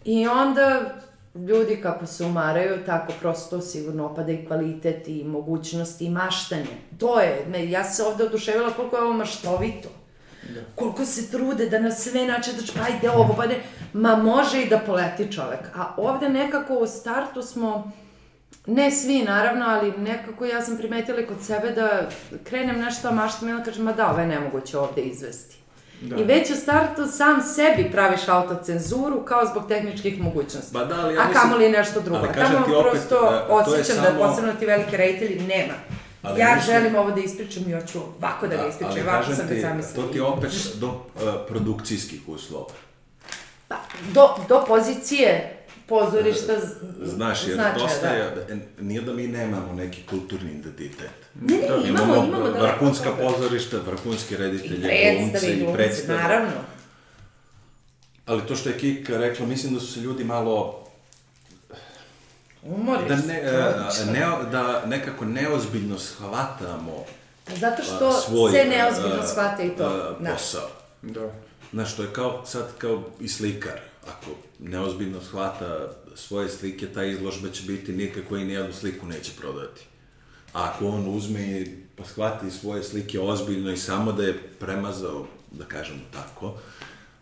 I onda ljudi kako se umaraju, tako prosto sigurno opada i kvalitet i mogućnosti i maštanje. To je, ne, ja se ovde oduševila koliko je ovo maštovito. Da. Koliko se trude da na sve načine, da ajde ovo, pa ne, ma može i da poleti čovek. A ovde nekako u startu smo, ne svi naravno, ali nekako ja sam primetila kod sebe da krenem nešto maštam i onda kažem, ma da, ovo je nemoguće ovde izvesti. Da. I već u startu sam sebi praviš autocenzuru kao zbog tehničkih mogućnosti.
Ba da, ali ja
A
mislim...
kamo li nešto drugo. Ali
kažem
Tamo
ti opet,
prosto
a, to je
osjećam
samo-
da posebno ti veliki rejtelji nema.
Ali
ja
mislim-
želim ovo da ispričam i hoću ovako da ga ispričam,
ali
ovako sam ga
ti,
zamislila.
to ti opet do uh, produkcijskih uslova.
Pa, do, do pozicije pozorišta
Znaš, jer
značaja,
dosta
da.
je, nije da mi nemamo neki kulturni identitet.
Ne, ne, imamo, imamo daleko
vrhunska
od toga.
pozorišta, vrhunske
I
reditelje, glumce
predstave i
predstave.
naravno.
Ali to što je Kika rekla, mislim da su se ljudi malo
Umoriš
da,
se,
ne,
čoveče.
e, ne, da nekako neozbiljno shvatamo
Zato
a,
što
svoj
se neozbiljno
a,
shvata i to.
a,
Da.
posao.
Da.
Znaš, to je kao, sad kao i slikar. Ako neozbiljno shvata svoje slike, ta izložba će biti nikako i nijednu sliku neće prodati. A ako on uzme i pa shvati svoje slike ozbiljno i samo da je premazao, da kažemo tako,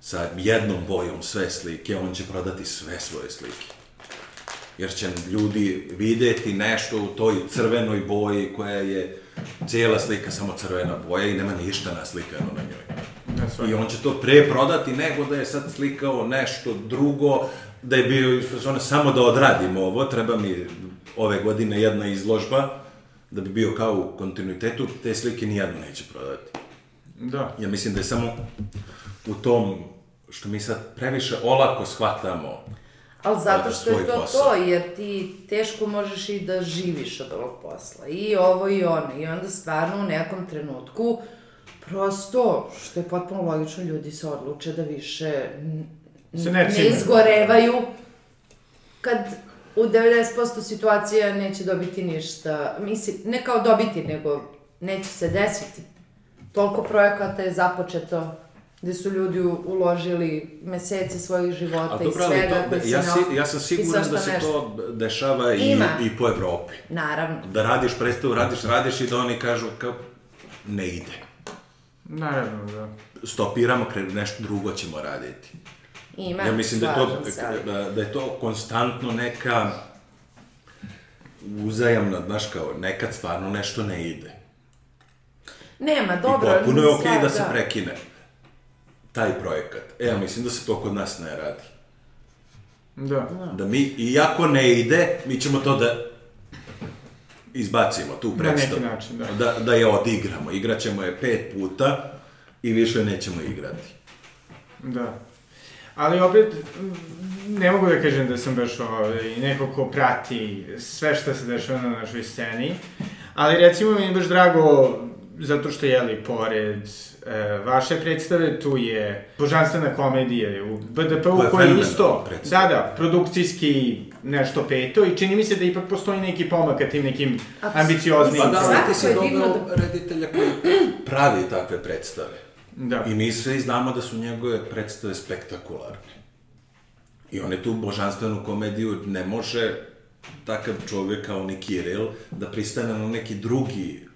sa jednom bojom sve slike, on će prodati sve svoje slike. Jer će ljudi videti nešto u toj crvenoj boji koja je cijela slika samo crvena boja i nema ništa naslikano na njoj.
Da.
I on će to pre prodati nego da je sad slikao nešto drugo, da je bio iz fazona samo da odradim ovo, treba mi ove godine jedna izložba, da bi bio kao u kontinuitetu, te slike nijedno neće prodati.
Da.
Ja mislim da je samo u tom što mi sad previše olako shvatamo
Ali zato što je to
posao.
to, jer ti teško možeš i da živiš od ovog posla. I ovo i ono. I onda stvarno u nekom trenutku prosto, što je potpuno logično, ljudi se odluče da više
Se ne
ne izgorevaju kad u 90% situacija neće dobiti ništa. Mislim, ne kao dobiti, nego neće se desiti. Toliko projekata je započeto gde su ljudi uložili mesece svojih života i svega
to,
se
ja, si, ja sam siguran da se
nešto.
to dešava i,
Ima.
i po Evropi.
Naravno.
Da radiš predstavu, radiš, radiš i da oni kažu kao ne ide.
Naravno, da.
Stopiramo, kre- nešto drugo ćemo raditi.
Ima,
Ja mislim da je, to, da, da je to konstantno neka uzajamna, znaš kao, nekad stvarno nešto ne ide.
Nema, dobro.
I potpuno je okej
stvar,
da se prekine taj projekat. E, ja mislim da se to kod nas ne radi.
Da.
Da mi, iako ne ide, mi ćemo to da izbacimo tu
Na neki
predstavu.
način, da.
Da, da je odigramo. Igraćemo je pet puta i više nećemo igrati.
Da. Ali opet, ne mogu da kažem da sam baš ovaj, neko ko prati sve što se dešava na našoj sceni, ali recimo mi je baš drago zato što, jeli, pored e, vaše predstave, tu je božanstvena komedija u BDP-u
Koja je
je isto,
predstava.
da, da, produkcijski nešto peto i čini mi se da ipak postoji neki pomak ka tim nekim ambicioznim
Pa da, ali
je divno
doveo reditelja koji pravi takve predstave.
Da.
I mi svi znamo da su njegove predstave spektakularne. I on je tu božanstvenu komediju, ne može takav čovjek kao ni Kiril da pristane na neki drugi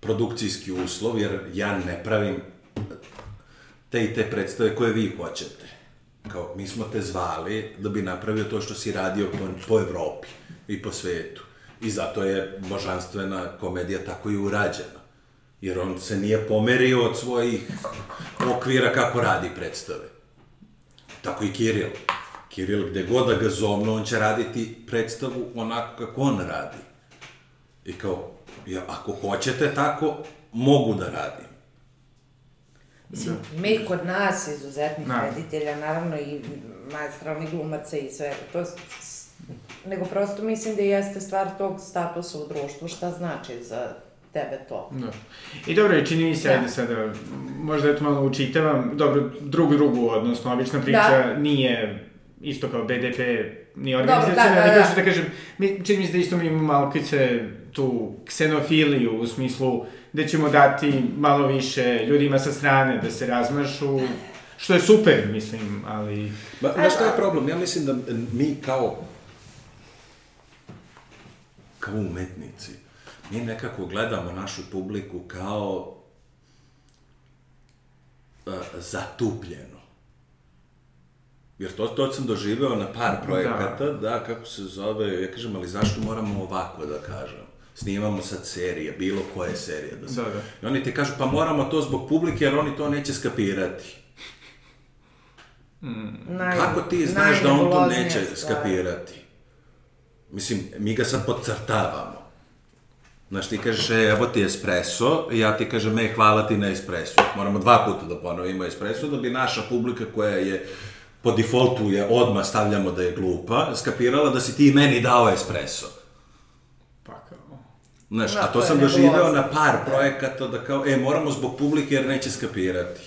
produkcijski uslov, jer ja ne pravim te i te predstave koje vi hoćete. Kao, mi smo te zvali da bi napravio to što si radio po, po Evropi i po svetu. I zato je božanstvena komedija tako i urađena. Jer on se nije pomerio od svojih okvira kako radi predstave. Tako i Kiril. Kiril, gde god da ga zovnu, on će raditi predstavu onako kako on radi. I kao, ja, ako hoćete tako, mogu da radim.
Mislim, ima i kod nas izuzetnih
Naravno.
reditelja, naravno i maestralnih glumaca i sve. To, nego prosto mislim da jeste stvar tog statusa u društvu, šta znači za tebe to.
Da. I dobro, čini mi se,
Da.
ajde sada, možda eto malo učitavam, dobro, drugu drugu, odnosno, obična priča
Da.
nije isto kao BDP, nije
Dobro,
organizacijona,
da, da, da.
što da kažem, mi, čini mi se da isto mi imamo malo kice tu ksenofiliju, u smislu da ćemo dati malo više ljudima sa strane da se razmašu, Što je super, mislim, ali...
Ma, znaš šta je problem? Ja mislim da mi kao kao umetnici, mi nekako gledamo našu publiku kao uh, zatupljeno. Jer to, to sam doživeo na par projekata, da. da, kako se zove, ja kažem, ali zašto moramo ovako da kažem? Snimamo sad serije, bilo koje serije da se...
Da, da.
I oni ti kažu, pa moramo to zbog publike, jer oni to neće skapirati.
Naj,
Kako ti znaš da on to neće
stvar.
skapirati? Mislim, mi ga sad podcrtavamo. Znaš, ti kažeš, e, evo ti espresso, i ja ti kažem, e, hvala ti na espresso. Moramo dva puta da ponovimo espresso, da bi naša publika koja je po defaultu je odmah stavljamo da je glupa, skapirala da si ti meni dao espresso. Znaš,
Da,
a to sam doživeo na par projekata da kao, e, moramo zbog publike jer neće skapirati.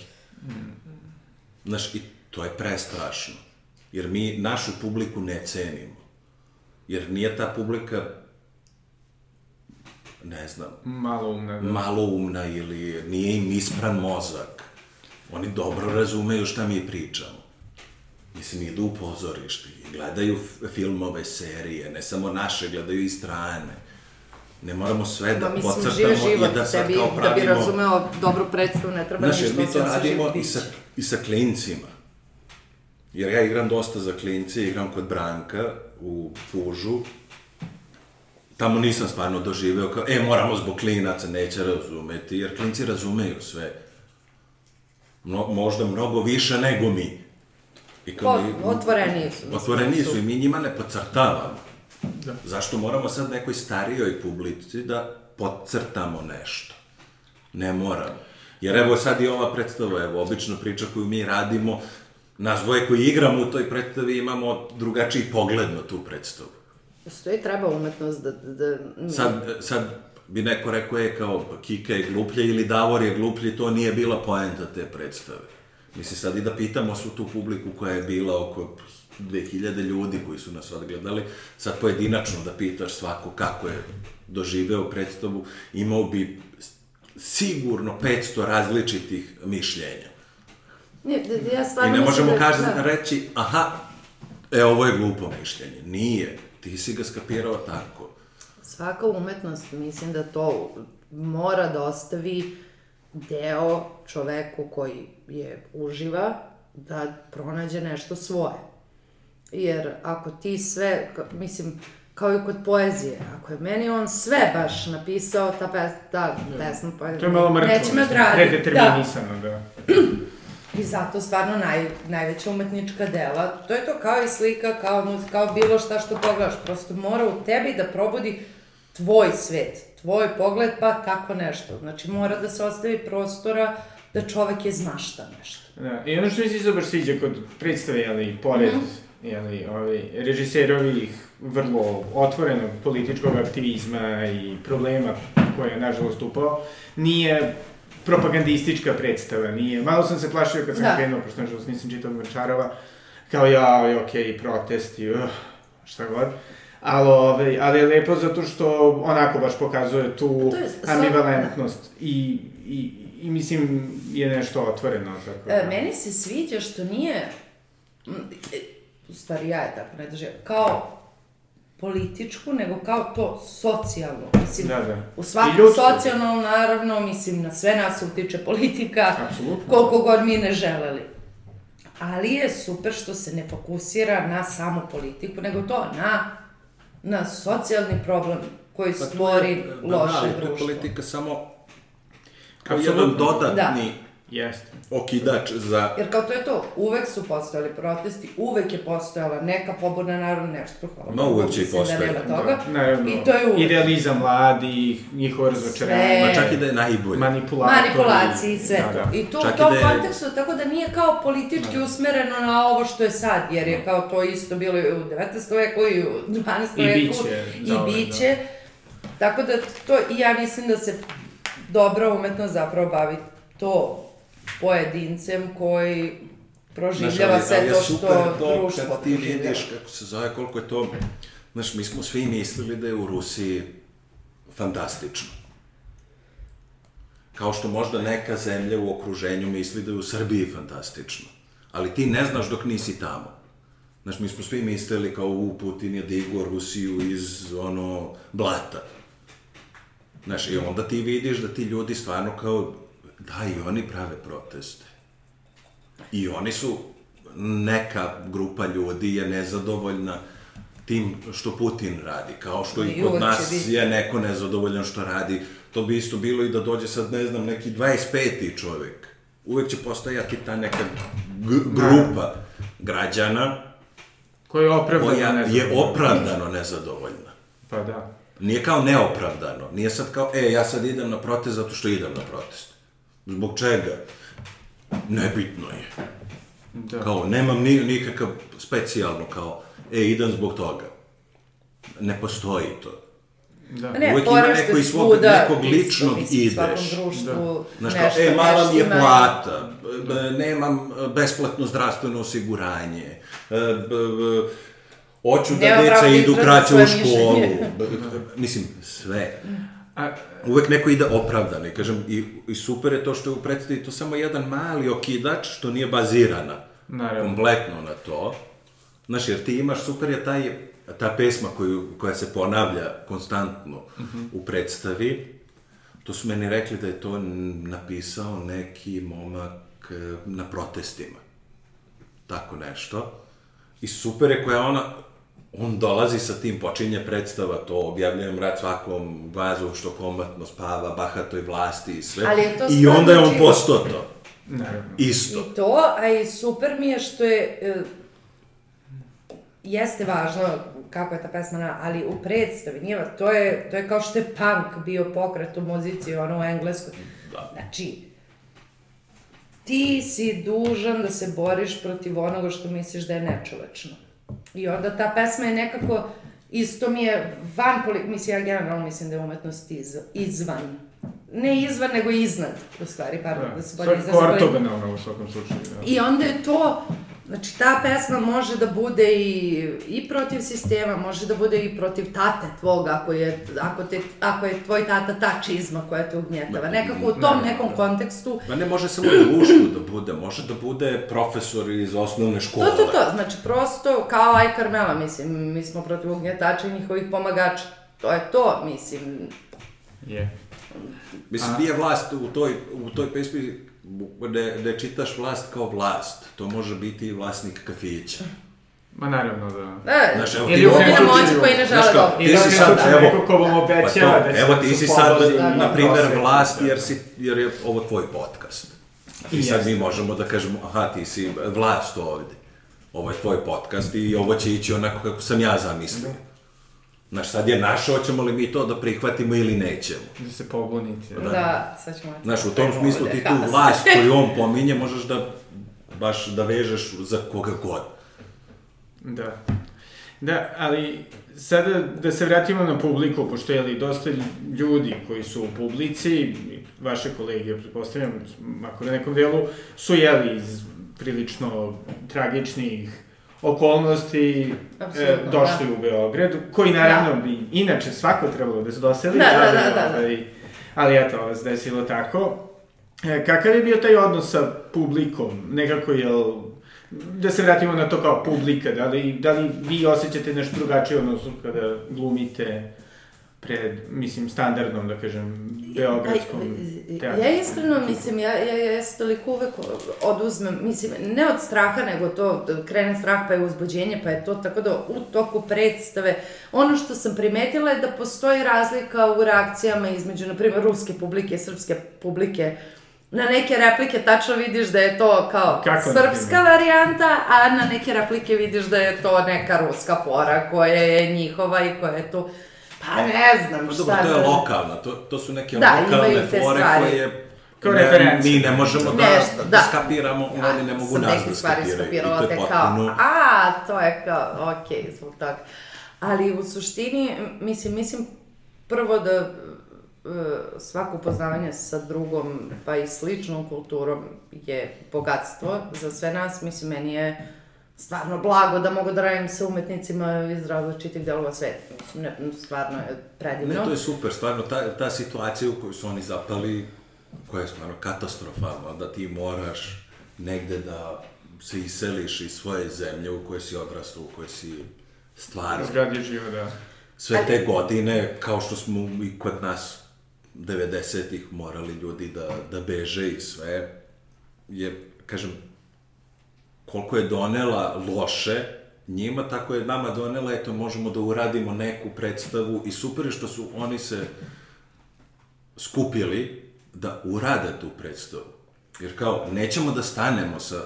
Znaš, i to je prestrašno. Jer mi našu publiku ne cenimo. Jer nije ta publika, ne znam,
Malo umna, da.
malo umna ili nije im ispran mozak. Oni dobro razumeju šta mi pričamo. Mislim, idu u pozorište i gledaju filmove, serije, ne samo naše, gledaju i strane. Ne moramo sve da
mislim, život,
i da sad
tebi,
kao
da
pravimo...
bi razumeo dobru predstavu, ne treba
Znaš,
ništa
mi to radimo i sa, i sa klincima. Jer ja igram dosta za klince, igram kod Branka u Pužu. Tamo nisam stvarno doživeo kao, e, moramo zbog klinaca, neće razumeti, jer klinci razumeju sve. Mno, možda mnogo više nego mi. I kao
Ot- otvoreniji su,
Otvoreniji
su.
i mi njima ne podcrtavamo. Da. Zašto moramo sad nekoj starijoj publici da podcrtamo nešto? Ne moramo. Jer evo sad i ova predstava, evo, obična priča koju mi radimo, nas dvoje koji igramo u toj predstavi imamo drugačiji pogled na tu predstavu.
Postoji treba umetnost da... da, da
Sad, sad bi neko rekao je kao pa Kika je gluplja ili Davor je gluplji, to nije bila poenta te predstave. Mislim, sad i da pitamo svu tu publiku koja je bila oko 2000 ljudi koji su nas odgledali, sad pojedinačno da pitaš svako kako je doživeo predstavu, imao bi sigurno 500 različitih mišljenja.
Ne, ja
I
stvarno
ne
mislim
možemo
da-
kažem,
da.
reći, aha, e, ovo je glupo mišljenje. Nije. Ti si ga skapirao tako.
Svaka umetnost, mislim da to mora da ostavi deo čoveku koji je uživa da pronađe nešto svoje. Jer ako ti sve, mislim, kao i kod poezije, ako je meni on sve baš napisao, ta, pes, ta pesma, pa
To je malo mrtvo,
neće me
mislim,
graditi. Da.
predeterminisano, da.
I zato stvarno naj, najveća umetnička dela, to je to kao i slika, kao muzika, kao bilo šta što pogledaš, prosto mora u tebi da probudi tvoj svet, tvoj pogled, pa tako nešto. Znači mora da se ostavi prostora da čovek je zmašta nešto.
Da, i ono što mi se isto baš sviđa kod predstave, jeli, pored, jeli, ovaj, režiserovih vrlo otvorenog političkog aktivizma i problema koje je, nažalost, upao, nije propagandistička predstava, nije, malo sam se plašio kad sam
Da.
krenuo, pošto nažalost nisam čitao Mrčarova, kao ja, okej, protesti, uh, šta god. Ali, ovaj, ali je lepo zato što onako baš pokazuje tu ambivalentnost i, i, i mislim je nešto otvoreno. Tako da.
E, meni se sviđa što nije, m, e, u stvari ja je tako ne doživim, kao političku, nego kao to socijalno. Mislim,
Da, da.
u svakom socijalnom, naravno, mislim, na sve nas utiče politika,
Apsolutno.
koliko god mi ne želeli. Ali je super što se ne fokusira na samu politiku, nego to na, na socijalni problem koji
Pa to
stvori
je-
loše
da, ali to je
društvo.
politika samo kao jedan dodatni
Jeste.
okidač za...
Jer kao to je to, uvek su postojali protesti, uvek je postojala neka pobuna naroda, nešto, hvala
Ma,
Bogu,
uvek će i
da
postojati,
nema toga.
Naravno,
I to je uvek.
idealizam mladih, njihovo razočaranje,
Sve.
Ma čak i da je najbolje.
manipulatori.
Manipulaciji i sve
da,
to.
Da.
I to
Čak
u
i
tom
da je-
kontekstu, tako da nije kao politički usmereno na ovo što je sad, jer je kao to isto bilo i u 19. veku i u 12.
I
veku.
biće
I
zauvek,
biće. Tako da to, i ja mislim da se dobra umetnost zapravo bavi to pojedincem koji proživljava sve to što
to
društvo
kad ti
proživljava.
vidiš kako se zove, koliko je to... Znaš, mi smo svi mislili da je u Rusiji fantastično. Kao što možda neka zemlja u okruženju misli da je u Srbiji fantastično. Ali ti ne znaš dok nisi tamo. Znaš, mi smo svi mislili kao u Putin je digo Rusiju iz, ono, blata. Znaš, i onda ti vidiš da ti ljudi stvarno kao, da, i oni prave proteste. I oni su, neka grupa ljudi je nezadovoljna tim što Putin radi, kao što i kod nas je neko nezadovoljan što radi. To bi isto bilo i da dođe sad, ne znam, neki 25. čovjek. Uvek će postojati ta neka grupa građana
Koji je opravdano
koja je opravdano nezadovoljna.
Pa da.
Nije kao neopravdano. Nije sad kao, e, ja sad idem na protest zato što idem na protest. Zbog čega? Nebitno je.
Da.
Kao, nemam ni, nikakav specijalno kao, e, idem zbog toga. Ne postoji to.
Da.
Ne,
Uvijek ima
što
neko iz svog
svuda
nekog ličnog
mislim,
ideš.
društvu
Znaš kao,
nešto,
e, mala mi je
ima-
plata, b- nemam besplatno zdravstveno osiguranje, e, b- b- hoću da deca
da
idu kraće u školu. B- b- mislim, sve.
A,
Uvek neko ide opravdano i kažem, i, i super je to što je u predstavi to samo jedan mali okidač što nije bazirana
Naravno.
kompletno na to. Znaš, jer ti imaš, super je taj, ta pesma koju, koja se ponavlja konstantno u predstavi. To su meni rekli da je to napisao neki momak e, na protestima. Tako nešto. I super je koja ona, on dolazi sa tim, počinje predstava, to objavljujem rad svakom vazu što kombatno spava, bahatoj vlasti i sve.
Ali je to
I onda je on postao to.
naravno.
Isto.
I to, a i super mi je što je... e, jeste važno kako je ta pesma, na, ali u predstavi, nije, va- to je, to je kao što je punk bio pokret u muzici, ono u engleskoj.
Da.
Znači, ti si dužan da se boriš protiv onoga što misliš da je nečovečno. I onda ta pesma je nekako, isto mi je van, mislim, ja generalno mislim da je umetnost iz, izvan. Ne izvan, nego iznad, u stvari, pardon, da,
Da.
se bolje izrazim. ali-
ortogonalno u svakom slučaju. Da.
I onda je to, znači ta pesma može da bude i, i protiv sistema, može da bude i protiv tate tvog, ako je, ako te, ako je tvoj tata ta čizma koja te ugnjetava. Nekako u tom nekom
da.
kontekstu,
Ma ne može samo društvo da bude, može da bude profesor iz osnovne
to,
škole.
to, to, znači prosto kao Aj Carmela, mislim, mi smo protiv ugnjetača i njihovih pomagača. To je to, mislim,
Je.
Mislim, nije vlast u toj, u toj pesmi, ne, ne čitaš vlast kao vlast. To može biti i vlasnik kafića.
Ma naravno da.
da,
Znaš, evo
Ili
ti
u
ljudi
nekom
na moći koji ne žele dobro.
Ti
da
si sad, evo,
neko ko vam
Pa
obećava
to,
da
evo
da
ti si sad,
oslobodi
na primer, vlast jer, si, jer je ovo tvoj podcast. I
I
sad mi možemo da kažemo, aha, ti si vlast ovde. Ovo je tvoj podcast i ovo će ići onako kako sam ja zamislio. Znaš, sad je naše, hoćemo li mi to da prihvatimo ili nećemo.
Da se pobunite.
Da, da sad ćemo...
Znaš, u tom smislu ti tu vlast koju on pominje možeš da baš da vežeš za koga god.
Da. Da, ali sada da se vratimo na publiku, pošto je li dosta ljudi koji su u publici, vaše kolege, pretpostavljam, ako na nekom delu, su jeli iz prilično tragičnih okolnosti e, došli
da.
u Beograd, koji naravno bi inače svako trebalo da se doseli,
Da, da,
ali,
da, da, da.
ovaj, ali eto, ovo se desilo tako. E, kakav je bio taj odnos sa publikom? Nekako je da se vratimo na to kao publika, da li, da li vi osjećate nešto drugačije u odnosu kada glumite pred, mislim, standardnom, da kažem, beogradskom teatru?
ja iskreno mislim, ja, ja, ja, se toliko uvek oduzmem, mislim, ne od straha, nego to da krene strah pa je uzbuđenje, pa je to tako da u toku predstave, ono što sam primetila je da postoji razlika u reakcijama između, na primjer, ruske publike srpske publike, Na neke replike tačno vidiš da je to kao
Kako,
srpska varijanta, a na neke replike vidiš da je to neka ruska fora koja je njihova i koja je tu... Pa ne znam
Pa
šta
dobro, to je
da-
lokalna, to, to su neke
Da,
lokalne fore
stvari.
koje
Kao
ne, mi ne možemo da,
Nešto,
da,
da.
skapiramo, oni ne mogu nas da skapiraju. I to je potpuno...
kao, a, to je kao, okej, zbog toga. Ali u suštini, mislim, mislim prvo da e, svako upoznavanje sa drugom, pa i sličnom kulturom je bogatstvo za sve nas. Mislim, meni je stvarno blago da mogu da radim sa umetnicima iz različitih delova sveta. Mislim, ne, stvarno je predivno.
Ne, to je super, stvarno, ta, ta situacija u kojoj su oni zapali, koja je stvarno katastrofalna, da ti moraš negde da se iseliš iz svoje zemlje u kojoj si odrastao, u kojoj si stvarao.
Zgradi živo, da.
Sve te godine, kao što smo i kod nas 90-ih morali ljudi da, da beže i sve, je, kažem, koliko je donela loše njima, tako je nama donela, eto, možemo da uradimo neku predstavu i super je što su oni se skupili da urade tu predstavu. Jer kao, nećemo da stanemo sa,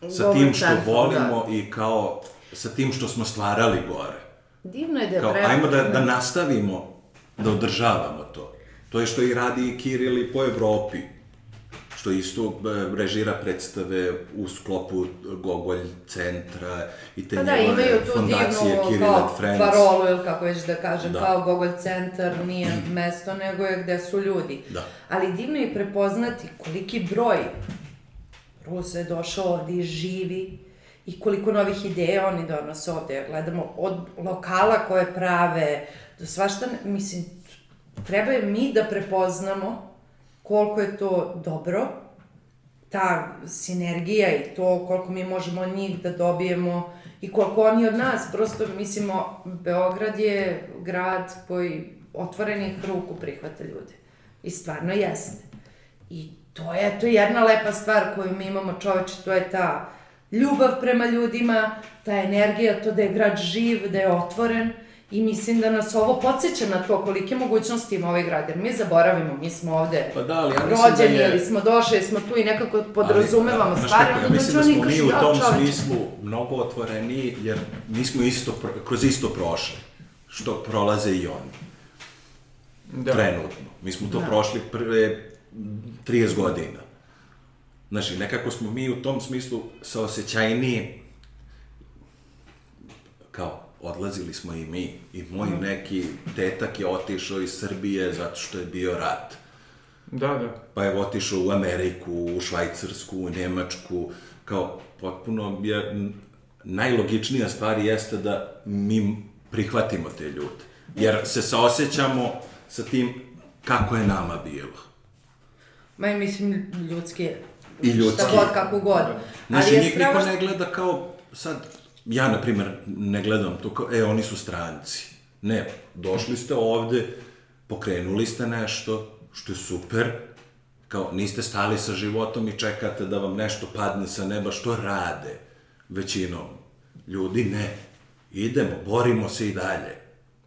sa tim što
centrom,
volimo i kao sa tim što smo stvarali gore.
Divno je da je
Kao, ajmo da, da nastavimo da održavamo to. To je što i radi i Kiril i po Evropi. Što isto e, režira predstave u sklopu Gogolj centra i te
Pa da,
njegove
imaju tu
fondacije
divnu
Kiril
kao
and Friends.
parolu, ili kako već da kažem,
Da.
kao Gogol centar nije mesto, nego je gde su ljudi.
Da.
Ali divno je prepoznati koliki broj Rusa je došao ovde i živi i koliko novih ideja oni donose ovde. Gledamo od lokala koje prave do svašta, mislim, treba je mi da prepoznamo koliko je to dobro, ta sinergija i to koliko mi možemo od njih da dobijemo i koliko oni od nas. Prosto, mislimo, Beograd je grad koji otvorenih ruku prihvata ljude. I stvarno jeste. I to je, to je jedna lepa stvar koju mi imamo čoveče, to je ta ljubav prema ljudima, ta energija, to da je grad živ, da je otvoren. I mislim da nas ovo podsjeća na to kolike mogućnosti ima ovaj grad, jer mi zaboravimo, mi smo ovde
Pa da, ali ja da
rođeni
je-
ili smo došli, ili smo tu i nekako podrazumevamo
Ali,
stvari,
znaš kako,
onda
ja mislim
dođu
da
oni
smo mi u
"Jao,
tom
čoveče."
smislu mnogo otvoreniji, jer mi smo isto, kroz isto prošli, što prolaze i oni,
Da.
trenutno. Mi smo to prošli pre 30 godina. Znaš, i nekako smo mi u tom smislu saosećajniji, kao, odlazili smo i mi. I moj neki tetak je otišao iz Srbije zato što je bio rat.
Da, da.
pa je otišao u Ameriku, u Švajcarsku, u Nemačku, kao potpuno je, najlogičnija stvar jeste da mi prihvatimo te ljude. Jer se saosećamo sa tim kako je nama bilo.
Ma i mislim, ljudski je.
I ljudski.
Šta god, kako god.
Znači,
je
niko
strašno-
ne gleda kao, sad, ja, na primer, ne gledam to kao, e, oni su stranci. Ne, došli ste ovde, pokrenuli ste nešto, što je super, kao, niste stali sa životom i čekate da vam nešto padne sa neba, što rade većinom. Ljudi, ne. Idemo, borimo se i dalje.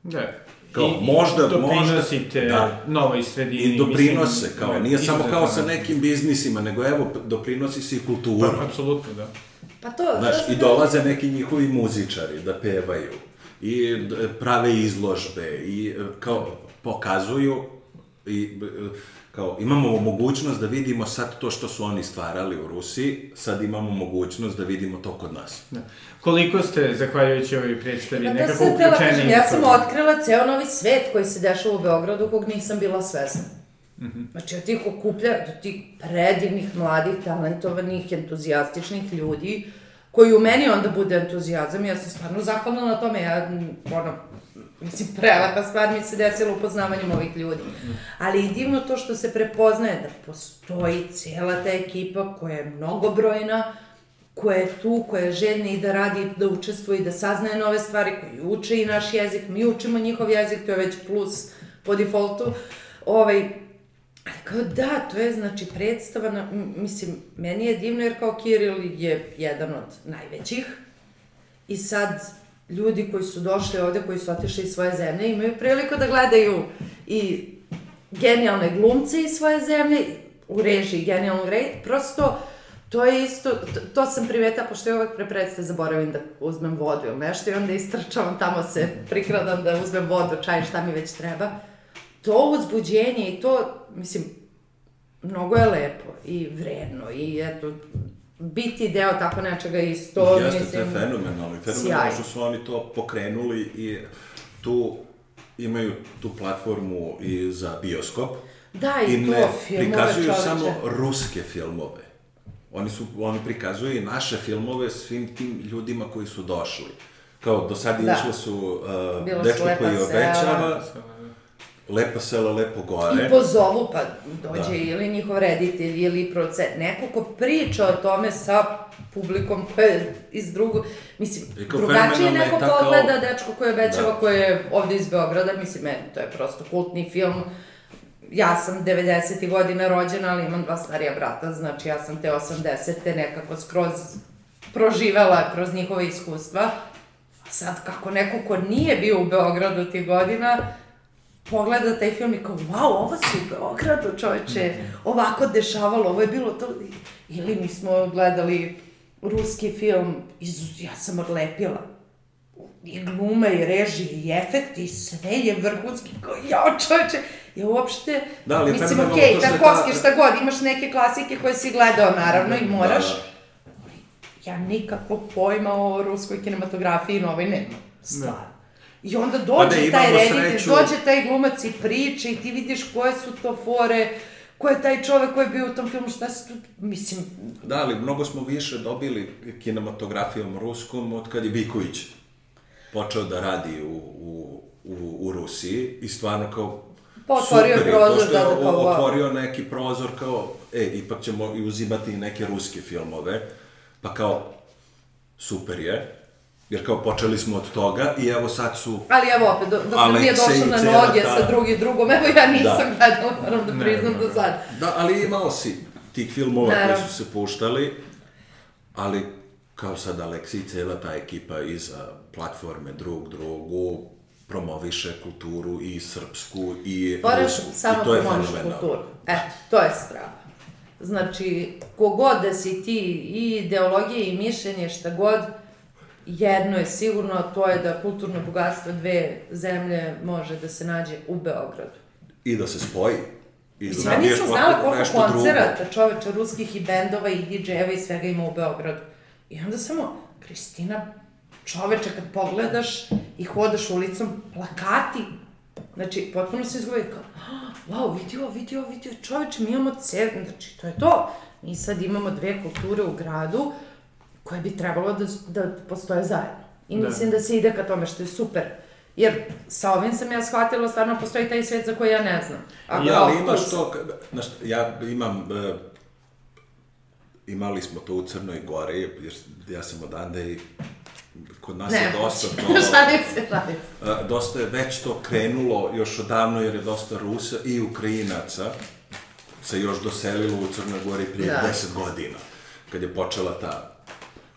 Da.
Kao,
I,
možda-
i doprinosite
možda- da.
novoj sredini.
I doprinose,
mislim,
kao,
da,
nije samo kao sa
da.
nekim biznisima, nego evo, doprinosi se i kulturom.
Pa, apsolutno, da.
Pa to,
Znaš,
to
i dolaze neki njihovi muzičari da pevaju i d- prave izložbe i e, kao pokazuju i e, kao imamo mogućnost da vidimo sad to što su oni stvarali u Rusiji, sad imamo mogućnost da vidimo to kod nas.
Da. Koliko ste, zahvaljujući ovoj predstavi,
Pa to
nekako uključeni?
ja sam otkrila ceo novi svet koji se dešava u Beogradu, kog nisam bila svesna.
Mhm.
Znači, od tih okuplja, do tih predivnih, mladih, talentovanih, entuzijastičnih ljudi, koji u meni onda bude entuzijazam, ja sam stvarno zahvalna na tome, ja, ono, mislim, prelepa stvar mi se desila upoznavanjem ovih ljudi. Ali i divno to što se prepoznaje da postoji cijela ta ekipa koja je mnogobrojna, koja je tu, koja je željna i da radi, da učestvuje i da saznaje nove stvari, koji uče i naš jezik, mi učimo njihov jezik, to je već plus po defaultu. Ovaj, kao da, to je znači predstava, na, mislim, meni je divno jer kao Kiril je jedan od najvećih i sad ljudi koji su došli ovde, koji su otišli iz svoje zemlje, imaju priliku da gledaju i genijalne glumce iz svoje zemlje, u režiji genijalnog rej, prosto to je isto, to, to sam primeta, pošto ja uvek pre predstave zaboravim da uzmem vodu ili nešto i onda istrčavam tamo se prikradam da uzmem vodu, čaj, šta mi već treba. To uzbuđenje i to, mislim, mnogo je lepo i vredno i eto, biti deo tako nečega isto,
Jeste, to
mislim...
je fenomenalno. I Fenomenalno
sjajno.
što su oni to pokrenuli i tu imaju tu platformu i za bioskop.
Da, i,
I
to,
ne
filmove
prikazuju
čoveče.
samo ruske filmove. Oni su, oni prikazuju i naše filmove svim tim ljudima koji su došli. Kao, do sada
Da.
išle su uh, Dečko koji
sela.
Lepa sela, lepo gore.
I pozovu, pa dođe
Da.
ili njihov reditelj ili producent, neko ko priča o tome sa publikom koja je iz drugog, mislim,
I kao
drugačije neko
ta kao-
pogleda dečko koji obećava,
Da.
koji je ovde iz Beograda, mislim, meni to je prosto kultni film. Ja sam 90. godina rođena, ali imam dva starija brata, znači ja sam te 80. nekako skroz proživela kroz njihove iskustva. Sad, kako neko ko nije bio u Beogradu tih godina, pogleda taj film i kao, wow, ovo se u Beogradu, čoveče, ovako dešavalo, ovo je bilo to. Ili mi smo gledali ruski film, iz, ja sam odlepila. I glume, i režije, i efekti, i sve je vrhunski, kao, jao čoveče, ja uopšte,
Da, ali
mislim, okej,
je
Tarkovski,
ta-
šta god, imaš neke klasike koje si gledao, naravno, i moraš,
Da, da.
ja nikako pojma o ruskoj kinematografiji novoj nemam. Stvarno. I onda dođe
Pa da,
taj reditelj,
sreću-
dođe taj glumac i priča i ti vidiš koje su to fore, ko je taj čovek koji je bio u tom filmu, šta se tu, mislim,
Da, ali mnogo smo više dobili kinematografijom ruskom od kad je Biković počeo da radi u, u, u, u Rusiji i stvarno kao
Pa otvorio
super
prozor,
to što je
da, da, kao,
otvorio neki prozor kao, e, ipak ćemo i uzimati neke ruske filmove, pa kao, super je, jer kao počeli smo od toga i evo sad su
ali evo opet, dok dok nam nije došao na noge
ta-
sa drugi drugom, evo ja nisam
Da.
gledala, moram da priznam do sad.
Da, ali imao si tih filmova koji
Naravno.
su se puštali, ali kao sad Aleksi i cela ta ekipa iza platforme drug drugu promoviše kulturu i srpsku i
Moraš
rusku.
samo
I to je
promoviš
fenomenalno.
kulturu. Eto, to je strava. Znači, kogod da si ti i ideologije i mišljenje, šta god, jedno je sigurno, a to je da kulturno bogatstvo dve zemlje može da se nađe u Beogradu.
I da se spoji. I da
Mislim, ja nisam znala koliko
drugo.
koncerata čoveče ruskih i bendova i DJ-eva i svega ima u Beogradu. I onda samo, Kristina, čoveče, kad pogledaš i hodaš ulicom, plakati, znači, potpuno se izgovori kao, "Ah, wow, vidio, vidio, vidio, čoveče, mi imamo ce... Znači, to je to. Mi sad imamo dve kulture u gradu koje bi trebalo da, da postoje zajedno. I
Da.
mislim da se ide ka tome, što je super. Jer sa ovim sam ja shvatila, stvarno postoji taj svet za koji ja ne znam. A
Ja, ali imaš to, znaš, ja imam, e, imali smo to u Crnoj Gori, jer ja sam odande i kod nas
Ne,
je dosta to...
šalim se, šalim se.
Dosta je već to krenulo još odavno jer je dosta Rusa i Ukrajinaca se još doselilo u Crnoj Gori prije
Da.
10 godina, kad je počela ta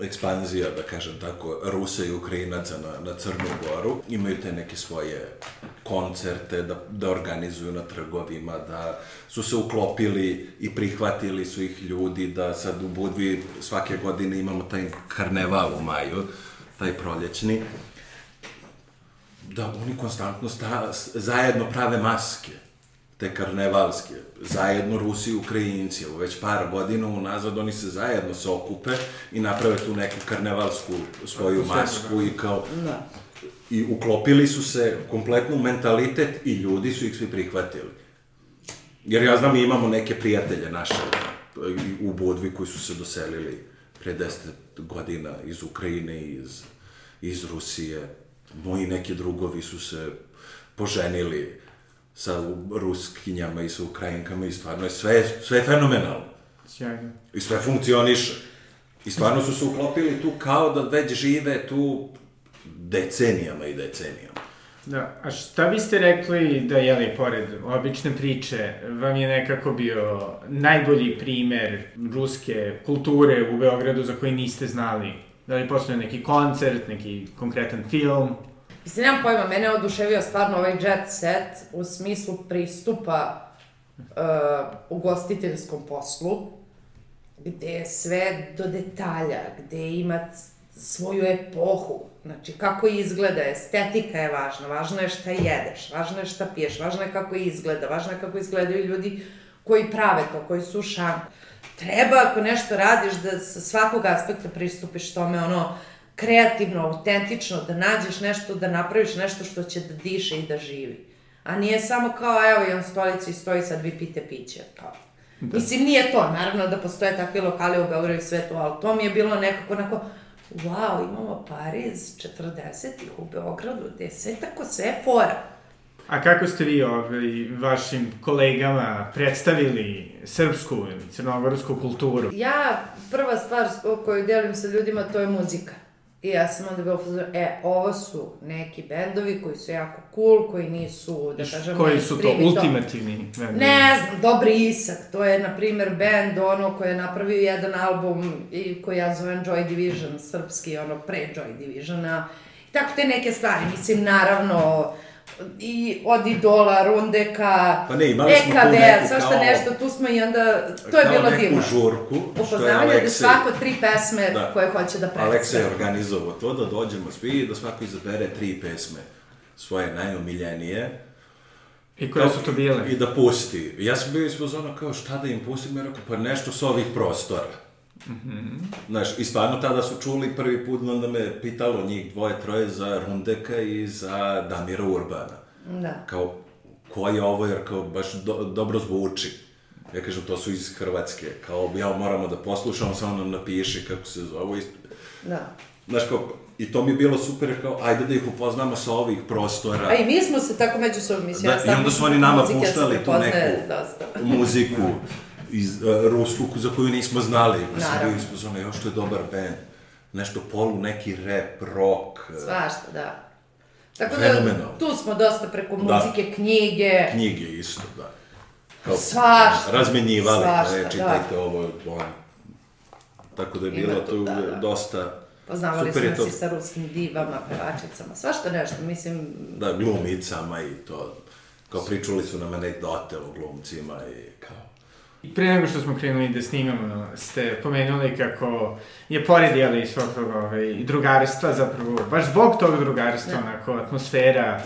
ekspanzija, da kažem tako, Rusa i Ukrajinaca na, na Crnu Goru. Imaju te neke svoje koncerte da, da organizuju na trgovima, da su se uklopili i prihvatili su ih ljudi, da sad u Budvi svake godine imamo taj karneval u maju, taj proljećni da oni konstantno sta, zajedno prave maske, te karnevalske, zajedno Rusi i Ukrajinci, evo već par godina unazad oni se zajedno se okupe i naprave tu neku karnevalsku svoju masku i kao...
Da.
I uklopili su se kompletno u mentalitet i ljudi su ih svi prihvatili. Jer ja znam, imamo neke prijatelje naše i u Budvi koji su se doselili pre 10 godina iz Ukrajine, iz, iz Rusije. Moji neki drugovi su se poženili sa ruskinjama i sa ukrajinkama i stvarno je sve, sve je fenomenalno.
Sjajno.
I sve funkcioniše. I stvarno su se uklopili tu kao da već žive tu decenijama i decenijama.
Da, a šta biste rekli da, jeli, pored obične priče, vam je nekako bio najbolji primer ruske kulture u Beogradu za koji niste znali? Da li postoje neki koncert, neki konkretan film?
Mislim, nemam pojma, mene je oduševio stvarno ovaj jet set u smislu pristupa uh, ugostiteljskom poslu, gde je sve do detalja, gde ima svoju epohu, znači kako izgleda, estetika je važna, važno je šta jedeš, važno je šta piješ, važno je kako izgleda, važno je kako izgledaju ljudi koji prave to, koji su šank. Treba ako nešto radiš da sa svakog aspekta pristupiš tome ono kreativno, autentično, da nađeš nešto, da napraviš nešto što će da diše i da živi. A nije samo kao, evo, imam stolicu i stoji, sad vi pite piće, kao. Da. Mislim, nije to, naravno da postoje takvi lokali u Beogradu i sve to, ali to mi je bilo nekako onako, wow, imamo Pariz 40-ih u Beogradu, gde je sve tako, sve je fora.
A kako ste vi ovaj, vašim kolegama predstavili srpsku ili crnogorsku kulturu?
Ja, prva stvar koju delim sa ljudima, to je muzika. I ja sam onda bila u fazonu, e, ovo su neki bendovi koji su jako cool, koji nisu, da kažem,
Koji su to ultimativni? bendovi?
Ne znam, Dobri Isak, to je, na primjer, band, ono, koji je napravio jedan album i koji ja zovem Joy Division, srpski, ono, pre Joy Divisiona. I tako te neke stvari, mislim, naravno, i od Idola, Rundeka,
Pa ne, imali smo tu
EKV,
neku
svašta
kao-
nešto, tu smo i onda, to je
Kao
bilo
neku
divno.
žurku, što je
Upoznavanje da
Aleksej,
svako tri pesme
Da.
koje hoće da predstavi.
Aleksej je organizovao to da dođemo svi i da svako izabere tri pesme svoje najomiljenije
I koje su to bile?
i da pusti. Ja sam bio zona kao šta da im pustim, ja rekao pa nešto s ovih prostora. Znaš, i stvarno tada su čuli prvi put, onda me pitalo njih dvoje, troje za Rundeka i za Damira Urbana.
Da.
Kao, ko je ovo, jer kao baš do, dobro zvuči. Ja kažem, to su iz Hrvatske. Kao, ja moramo da poslušamo, samo nam napiši kako se zove.
Da.
Znaš, kao, i to mi je bilo super, jer kao, ajde da ih upoznamo sa ovih prostora.
A i mi smo se tako međusobno, mislim,
Da,
ja
i onda su oni nama
muzike, ja se
puštali tu neku
Dosta.
muziku iz uh, rusku za koju nismo znali. Pa sam bio ispod zone, još to je dobar band. Nešto polu, neki rap, rock, uh,
Svašta, da. Tako
Fenomenalno.
da, tu smo dosta preko
Da.
muzike, knjige,
knjige isto, da. Kao,
Svašta.
Razmenjivali,
Svašta,
e,
da.
čitajte ovo, ono. Tako da je bilo
tu,
tu
da, da.
dosta...
poznavali
super
smo se sa ruskim divama, pevačicama, svašta nešto, mislim,
Da, glumicama i to. Kao pričuli su nam anegdote o glumcima i kao...
Pre nego što smo krenuli da snimamo, ste pomenuli kako je pored jeli i svog tog ovaj, drugarstva zapravo, baš zbog tog drugarstva,
Da.
onako, atmosfera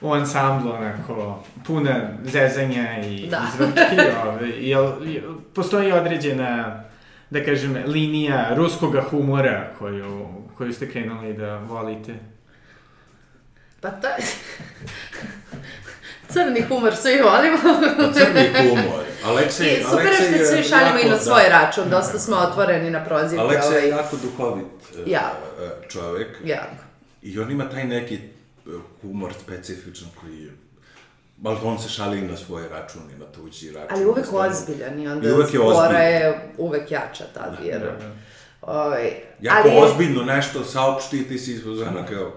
u ansamblu, onako, puna zezanja i
Da.
izvrčki, ovaj, jel, jel, postoji određena, da kažem, linija ruskoga humora koju, koju ste krenuli da volite?
pa to je... Crni humor svi volimo.
Crni humor. Aleksej,
I super je
Aleksej
što svi šaljemo i na svoj
da.
račun, dosta smo otvoreni na prozivke.
Aleksej je
ovaj,
jako duhovit e,
Ja.
e, čovek.
jako.
I on ima taj neki e, humor specifičan koji je... Ali on se šali i na svoj račun i na tuđi račun.
Ali uvek ozbiljan i onda
I uvek je ozbiljan.
je uvek jača tad, jer...
Da, da.
Ovaj,
Jako
ali je-
ozbiljno nešto saopšti i ti si izvozana kao...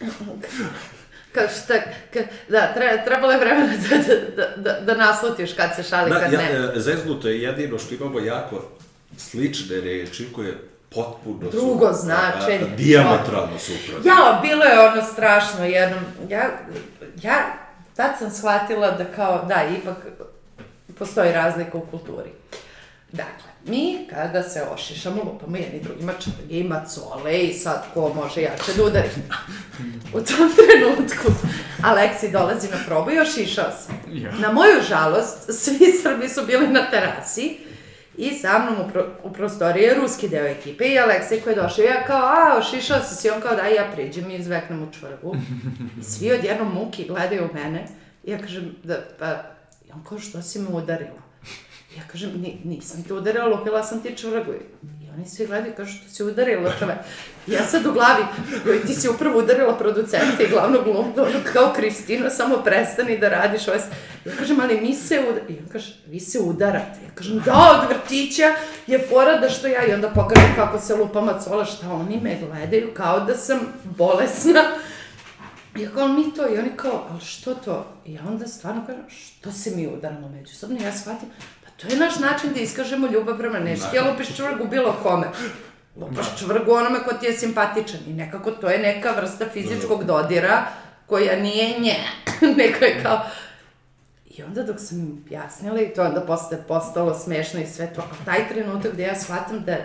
Kao šta, ka, da, tre, trebalo je vremena da, da, da, da naslutiš kad se šali,
Da,
kad
ja,
ne.
e, zeznuto je jedino što imamo jako slične reči koje potpuno su...
Drugo
a, a,
značenje.
Diametralno suprotne.
Ja, bilo je ono strašno, jednom, ja, ja tad sam shvatila da kao, da, ipak postoji razlika u kulturi. Dakle, mi kada se ošišamo, lupamo jedni drugima črge i macole i sad ko može jače da udari. U tom trenutku Aleksi dolazi na probu i ošišao se.
Ja.
Na moju žalost, svi Srbi su bili na terasi i sa mnom u, pro, u prostoriji je ruski deo ekipe i Aleksej koji je došao i ja kao, a, ošišao se si, on kao, da, ja priđem i izveknem u čvrgu. I svi odjednom muki gledaju u mene i ja kažem, da, pa, i on kao, što si me udarila? Ja kažem, Ni, nisam te udarila, lupila sam ti čvrgu. I oni svi gledaju i kažu, što si udarila čove. Ja sad u glavi, joj, ti si upravo udarila producenta i glavnog glumca, kao Kristina, samo prestani da radiš ovo. Ja kažem, ali mi se udarate. I on kaže, vi se udarate. Ja kažem, da, od vrtića je fora da što ja. I onda pokažem kako se lupa macola, šta oni me gledaju kao da sam bolesna. Ja kao, mi to, i oni kao, ali što to? I ja onda stvarno kažem, što se mi udaramo međusobno? Ja shvatim, to je naš način da iskažemo ljubav prema nešto. Ja lupiš čvrgu bilo kome. Lupaš čvrgu onome ko ti je simpatičan. I nekako to je neka vrsta fizičkog dodira koja nije nje, nego je kao... I onda dok sam im objasnila i to onda posle postalo smešno i sve to, a taj trenutak gde ja shvatam da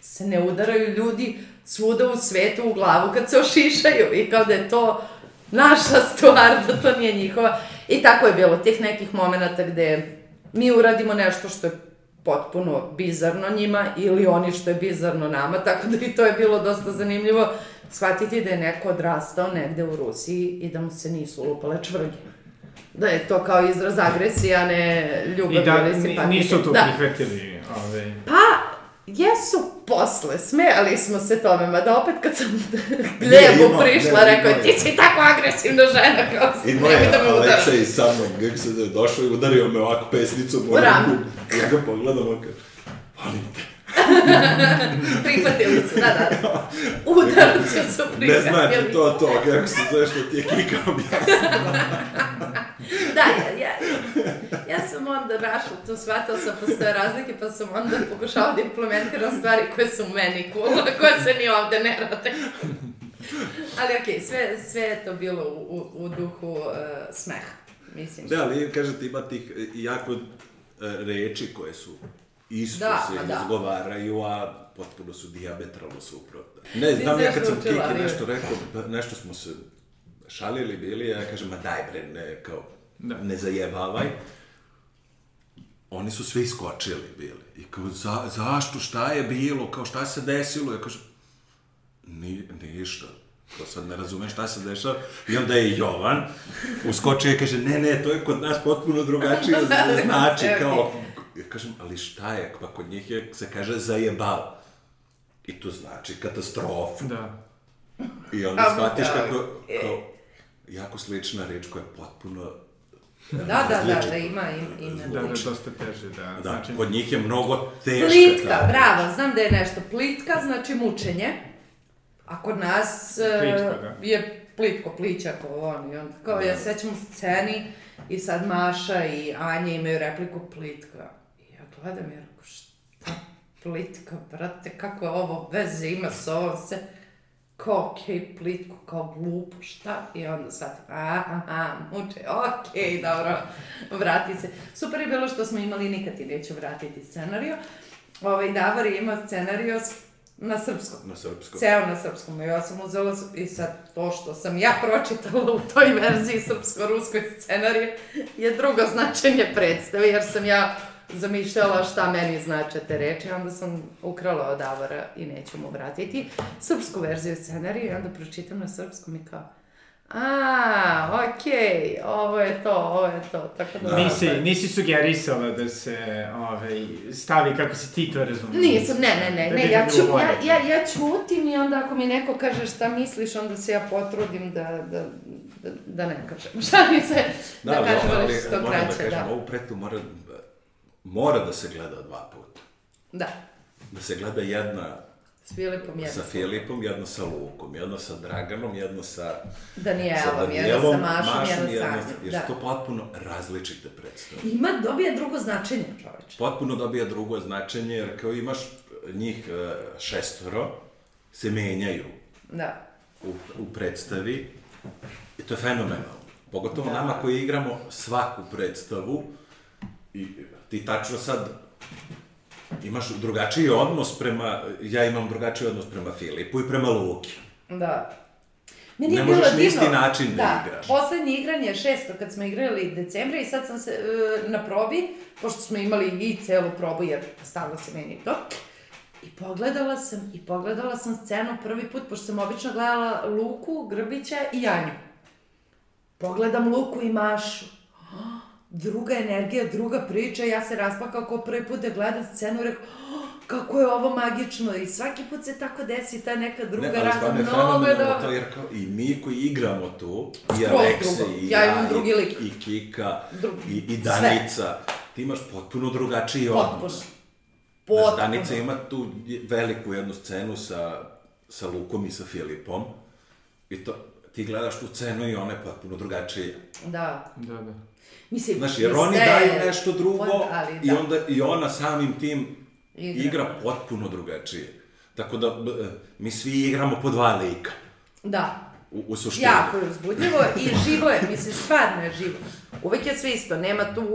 se ne udaraju ljudi svuda u svetu u glavu kad se ošišaju i kao da je to naša stvar, da to nije njihova. I tako je bilo tih nekih momenta gde mi uradimo nešto što je potpuno bizarno njima ili oni što je bizarno nama, tako da i to je bilo dosta zanimljivo shvatiti da je neko odrastao negde u Rusiji i da mu se nisu lupale čvrge. Da je to kao izraz agresije, a ne ljubav
I da
ili
nisu to
da.
prihvatili. Ove,
Pa, jesu posle, smejali smo se tome, mada opet kad sam gljebu
imao,
prišla, rekao
imao
ti si tako agresivna žena, kao
I
nemoj
moj je
da me udaraš.
Aleksej sa mnom, kako se da je došao i udario me ovako pesnicom u
U rame.
ruku. Ja ga pogledam, kaže, volim te.
Prihvatili su, da, da. Udarci su prihvatili.
Ne znači to to, kako se zove što ti je Kika objasnila.
Da, ja, ja, ja sam onda našla tu, shvatila sam postoje razlike, pa sam onda pokušala da implementiram stvari koje su meni cool, a koje se ni ovde ne rade. Ali okej, sve, sve je to bilo u, u, u duhu uh, smeha, mislim.
Da, ali kažete ima tih e, jako e, reči koje su isto
Da,
se
pa da.
izgovaraju, a potpuno su diametralno suprotne. Ne, znam ja kad
nešto
sam
učila,
Kiki
ali-
nešto rekao, pa nešto smo se šalili bili, ja kažem, ma daj bre, ne, kao,
Da.
ne zajebavaj. Oni su svi iskočili bili. I kao, za, zašto, šta je bilo, kao šta se desilo? Ja kažem, Ni, ništa. To sad ne razumem šta se dešava. I onda je Jovan uskočio i kaže, ne, ne, to je kod nas potpuno drugačije znači,
Okej.
kao, ja kažem, ali šta je, pa kod njih je, se kaže zajebal. I to znači katastrofu.
Da.
I onda shvatiš
da.
kako, kao, jako slična reč koja je potpuno
Da, da, da,
različita.
da, ima, ima, ima.
Da, da, dosta teže, da.
Da,
znači,
kod njih je mnogo teška.
Plitka,
ta reč.
bravo, znam da je nešto. Plitka znači mučenje, a kod nas e,
Plitko, da.
je plitko, plićak, ovo on. I onda kao, ja se sećam u sceni i sad Maša i Anja imaju repliku plitka. I ja gledam i rekao, šta plitka, brate, kako je ovo veze ima s ovom se kao okej, plitko, kao glupo, šta? I onda shvatim, aha, aha, muče, okej, dobro, vrati se. Super je bilo što smo imali, nikad ti neću vratiti scenariju. Ovaj, Davor je imao scenariju na srpskom.
Na srpskom.
Ceo na srpskom. I ja sam uzela i sad to što sam ja pročitala u toj verziji srpsko-ruskoj scenarije je drugo značenje predstave, jer sam ja zamišljala šta meni znače te reči, onda sam ukrala od Davora i neću mu vratiti srpsku verziju scenarija i onda pročitam na srpskom i kao a, okej, ovo je to, ovo je to, tako da...
Nisi, nisi sugerisala da se ovaj, stavi kako si ti to razumio.
Nisam, ne, ne, ne,
Da
ne, ja, ću, ja, ja, ja ćutim i onda ako mi neko kaže šta misliš, onda se ja potrudim da, da, da, da ne kažem. Šalim se, da,
ali,
kažem
ali,
što
moram
kraće,
da kažem,
da.
ovu pretu mora, mora da se gleda dva puta.
Da,
Da se gleda jedna
s Filipom
sa
jedno.
Filipom, jedna sa Lukom, jedna sa Draganom, jedna sa, sa
Danijelom, jedna
Danijelom,
sa Mašom, jedna sa
jedna
Anjom.
sa... Jer
Da.
to potpuno različite predstave.
Ima, dobija drugo značenje, čoveče.
Potpuno dobija drugo značenje, jer kao imaš njih e, šestoro, se menjaju
Da.
u, u predstavi i to je fenomenalno. Pogotovo
Da.
nama koji igramo svaku predstavu i ti tačno sad imaš drugačiji odnos prema, ja imam drugačiji odnos prema Filipu i prema Luki.
Da. Meni
Ne možeš na isti način da
da
igraš.
poslednje igranje je šesto kad smo igrali decembra i sad sam se e, na probi, pošto smo imali i celu probu jer stalno se meni to, i pogledala sam, i pogledala sam scenu prvi put, pošto sam obično gledala Luku, Grbića i Janju. Pogledam Luku i Mašu. Druga energija, druga priča, ja se rasplakao kao prvi put da gledam scenu i rekao, kako je ovo magično i svaki put se tako desi ta neka druga
Ne, ali
raza,
stvarno je
mnogo je
fenomenalno
dobro.
to, jer kao i mi koji igramo tu, i Alekse,
drugo.
i
Ja
ja,
imam drugi
i,
lik.
i Kika,
Drugi.
i, i
Sve.
Danica, ti imaš potpuno drugačiji
Potpuno.
odnos. Znaš,
Potpuno.
Danica ima tu veliku jednu scenu sa, sa Lukom i sa Filipom, i to, ti gledaš tu scenu i ona je potpuno drugačija.
Da.
Da, da.
Mislim,
Znaš, jer
i
oni daju nešto drugo
ali
i
da.
onda i ona samim tim
Igra.
igra, potpuno drugačije. Tako da b- mi svi igramo po dva lika
Da.
u, u suštini.
Jako je uzbudljivo i živo je, mislim, stvarno je živo. Uvek je sve isto, nema tu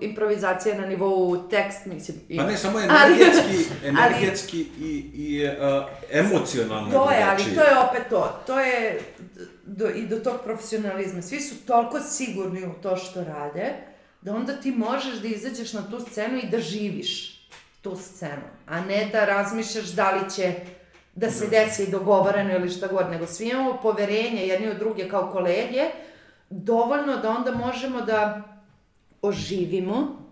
improvizacije na nivou tekst, mislim. i-
Pa ne, samo
Ali-
energetski,
ali-
energetski i, i uh, emocionalno
To je, ali
drugačije.
to je opet to. To je do, i do tog profesionalizma. Svi su toliko sigurni u to što rade, da onda ti možeš da izađeš na tu scenu i da živiš tu scenu, a ne da razmišljaš da li će da se desi dogovoreno ili šta god, nego svi imamo poverenje jedni u druge kao kolege, dovoljno da onda možemo da oživimo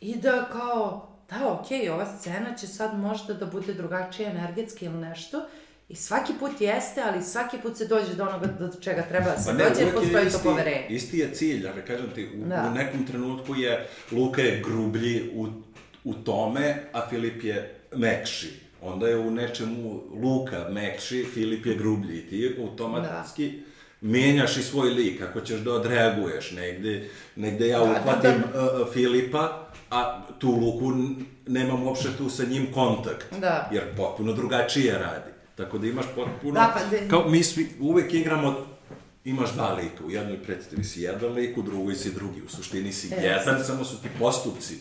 i da kao, da, okej, ova scena će sad možda da bude drugačija energetski ili nešto, I svaki put jeste, ali svaki put se dođe do onoga do čega treba da se
Pa ne,
dođe, jer
uvek je
postoji to
isti,
poverenje.
Isti je cilj, ali kažem ti, u,
Da.
u nekom trenutku je Luka je grublji u, u tome, a Filip je mekši. Onda je u nečemu Luka mekši, Filip je grublji. I ti automatski da. menjaš i svoj lik, ako ćeš da odreaguješ negde, negde ja
Da, da,
uhvatim
da.
uh, Filipa, a tu Luku nemam uopšte tu sa njim kontakt.
Da.
Jer potpuno drugačije radi. Tako da imaš potpuno...
Da, pa de-
Kao mi svi uvek igramo imaš dva lika, u jednoj predstavi si jedan lik, u drugoj si drugi, u suštini si
E,
jedan, samo su ti postupci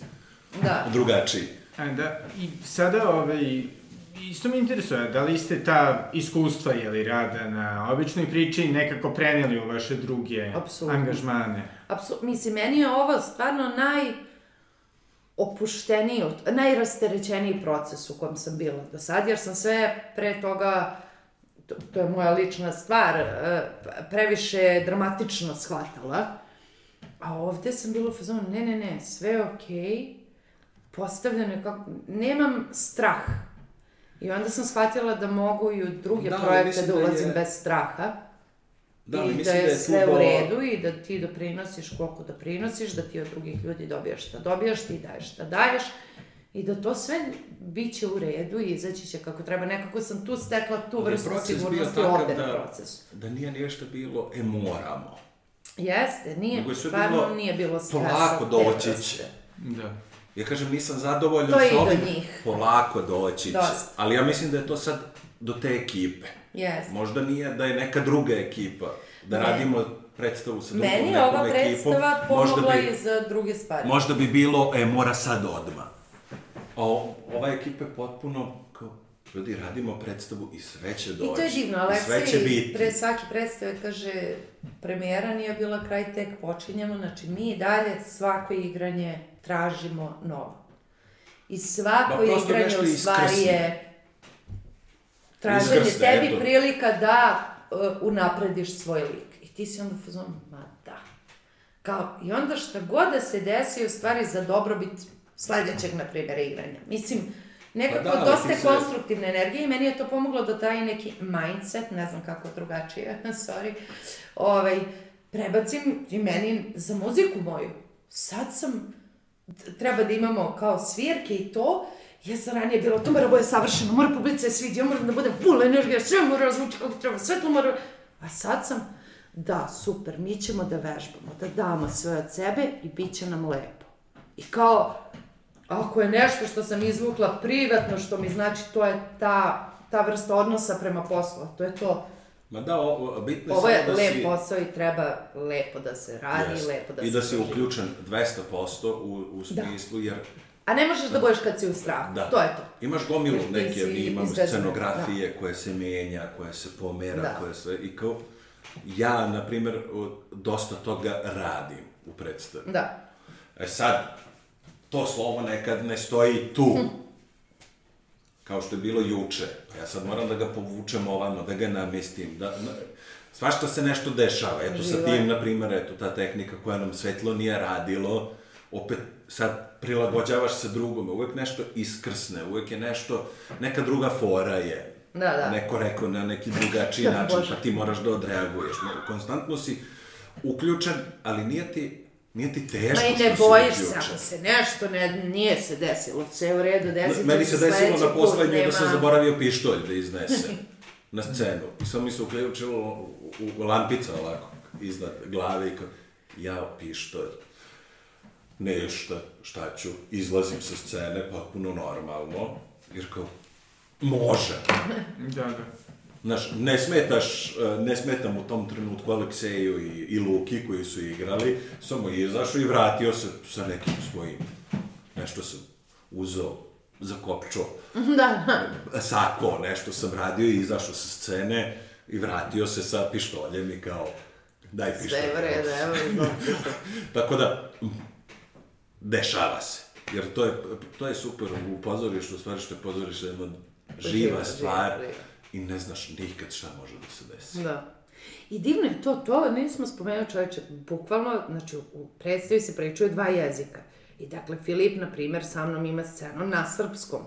Da.
drugačiji.
A, da, i sada, ovaj, isto me interesuje, da li ste ta iskustva, jeli, rada na običnoj priči nekako preneli u vaše druge
Apsolutno.
angažmane?
Apsolutno, mislim, meni je ovo stvarno naj opušteniji, najrasterećeniji proces u kojem sam bila do sad, jer sam sve pre toga, to, to je moja lična stvar, e, previše dramatično shvatala. A ovde sam bila u fazonu, ne, ne, ne, sve je okej, okay, postavljeno je kako, nemam strah. I onda sam shvatila da mogu i u druge
Da,
projekte da
da je-
ulazim bez straha.
Da,
I da
mislim
je,
da je
sve
do-
u redu i da ti doprinosiš koliko doprinosiš, da ti od drugih ljudi dobijaš šta dobijaš, ti daješ šta daješ i da to sve biće u redu i izaći će kako treba. Nekako sam tu stekla tu vrstu sigurnosti ovde
da-
na procesu.
Da nije nešto bilo, e moramo.
Jeste, nije, stvarno
bilo
nije bilo stresa.
polako doći će.
Da.
Ja kažem, nisam zadovoljan s
do
ovim,
njih.
polako doći će.
Dosta.
Ali ja mislim da je to sad do te ekipe.
Jeste.
Možda nije da je neka druga ekipa, da
Ne.
radimo predstavu sa drugom
Meni
nekom
ova
ekipom.
predstava pomogla
bi-
i za druge stvari.
Možda bi bilo, e, mora sad odma. O- ova ekipa je potpuno, kao, ljudi, radimo predstavu i sve će doći.
I to je divno, Aleksej pre svake predstave kaže premijera nije bila kraj, tek počinjemo, znači mi i dalje svako igranje tražimo novo. I svako
prosto
igranje u stvari je traženje
Iskrsne,
tebi
eto.
prilika da uh, unaprediš svoj lik. I ti si onda u fazonu, ma da. Kao, I onda šta god da se desi, u stvari za dobrobit sledećeg, na primjer, igranja. Mislim, nekako
Pa da,
dosta
se-
konstruktivne energije i meni je to pomoglo da taj neki mindset, ne znam kako drugačije, sorry, ovaj, prebacim i meni za muziku moju. Sad sam, treba da imamo kao svirke i to, ja sam ranije bila, to mora da bude savršeno, mora publica je svidi, ja moram da budem full energija, sve mora da zvuči kako treba, svetlo mora... A sad sam, da, super, mi ćemo da vežbamo, da damo sve od sebe i bit će nam lepo. I kao, ako je nešto što sam izvukla privatno, što mi znači, to je ta, ta vrsta odnosa prema poslu, to je to.
Ma da, o, o, bitno je
Ovo je
da
lep
si...
posao i treba lepo da se radi,
Jest.
lepo da
I
se
da si uključen 200% u, u smislu, jer
A ne možeš da budeš kad si u strahu,
Da.
to je to.
Imaš gomilu
Jer
neke, mi imamo scenografije koje se menja, koje se pomera,
Da.
koje sve, i kao, ja, na primjer, o, dosta toga radim u predstavi.
Da.
E sad, to slovo nekad ne stoji tu, kao što je bilo juče. Pa ja sad moram da ga povučem ovamo, da ga namestim, da, na, svašta se nešto dešava. Eto sa tim, na primjer, eto ta tehnika koja nam svetlo nije radilo, opet sad prilagođavaš se drugome, uvek nešto iskrsne, uvek je nešto, neka druga fora je.
Da, da.
Neko rekao na neki drugačiji
Da,
način, pa ti moraš da odreaguješ. Konstantno si uključen, ali nije ti, nije ti teško
Ma i ne bojiš se, ako se nešto ne, nije se desilo, sve u redu, desit će
Meni se desilo na poslednju da sam zaboravio pištolj da iznese na scenu. I samo mi se uključilo u, u lampica ovako, iznad glave i kao, ja pištolj. Nešta, šta ću, izlazim sa scene, potpuno normalno, jer kao, može.
Da, da.
Znaš, ne smetaš, e, ne smetam u tom trenutku Alekseju i, i Luki koji su igrali, samo je izašao i vratio se sa nekim svojim, nešto sam uzeo za kopčo,
Da, da.
sako, nešto sam radio i izašao sa scene i vratio se sa pištoljem i kao, daj pištolj.
Sve redu, evo.
Tako da, dešava se. Jer to je, to je super u pozorištu, u stvari što je pozorište jedna živa
Živa,
stvar
živa,
i ne znaš nikad šta može da se desi.
Da. I divno je to, to nismo spomenuli čoveče, bukvalno, znači u predstavi se pričaju dva jezika. I dakle, Filip, na primjer, sa mnom ima scenu na srpskom.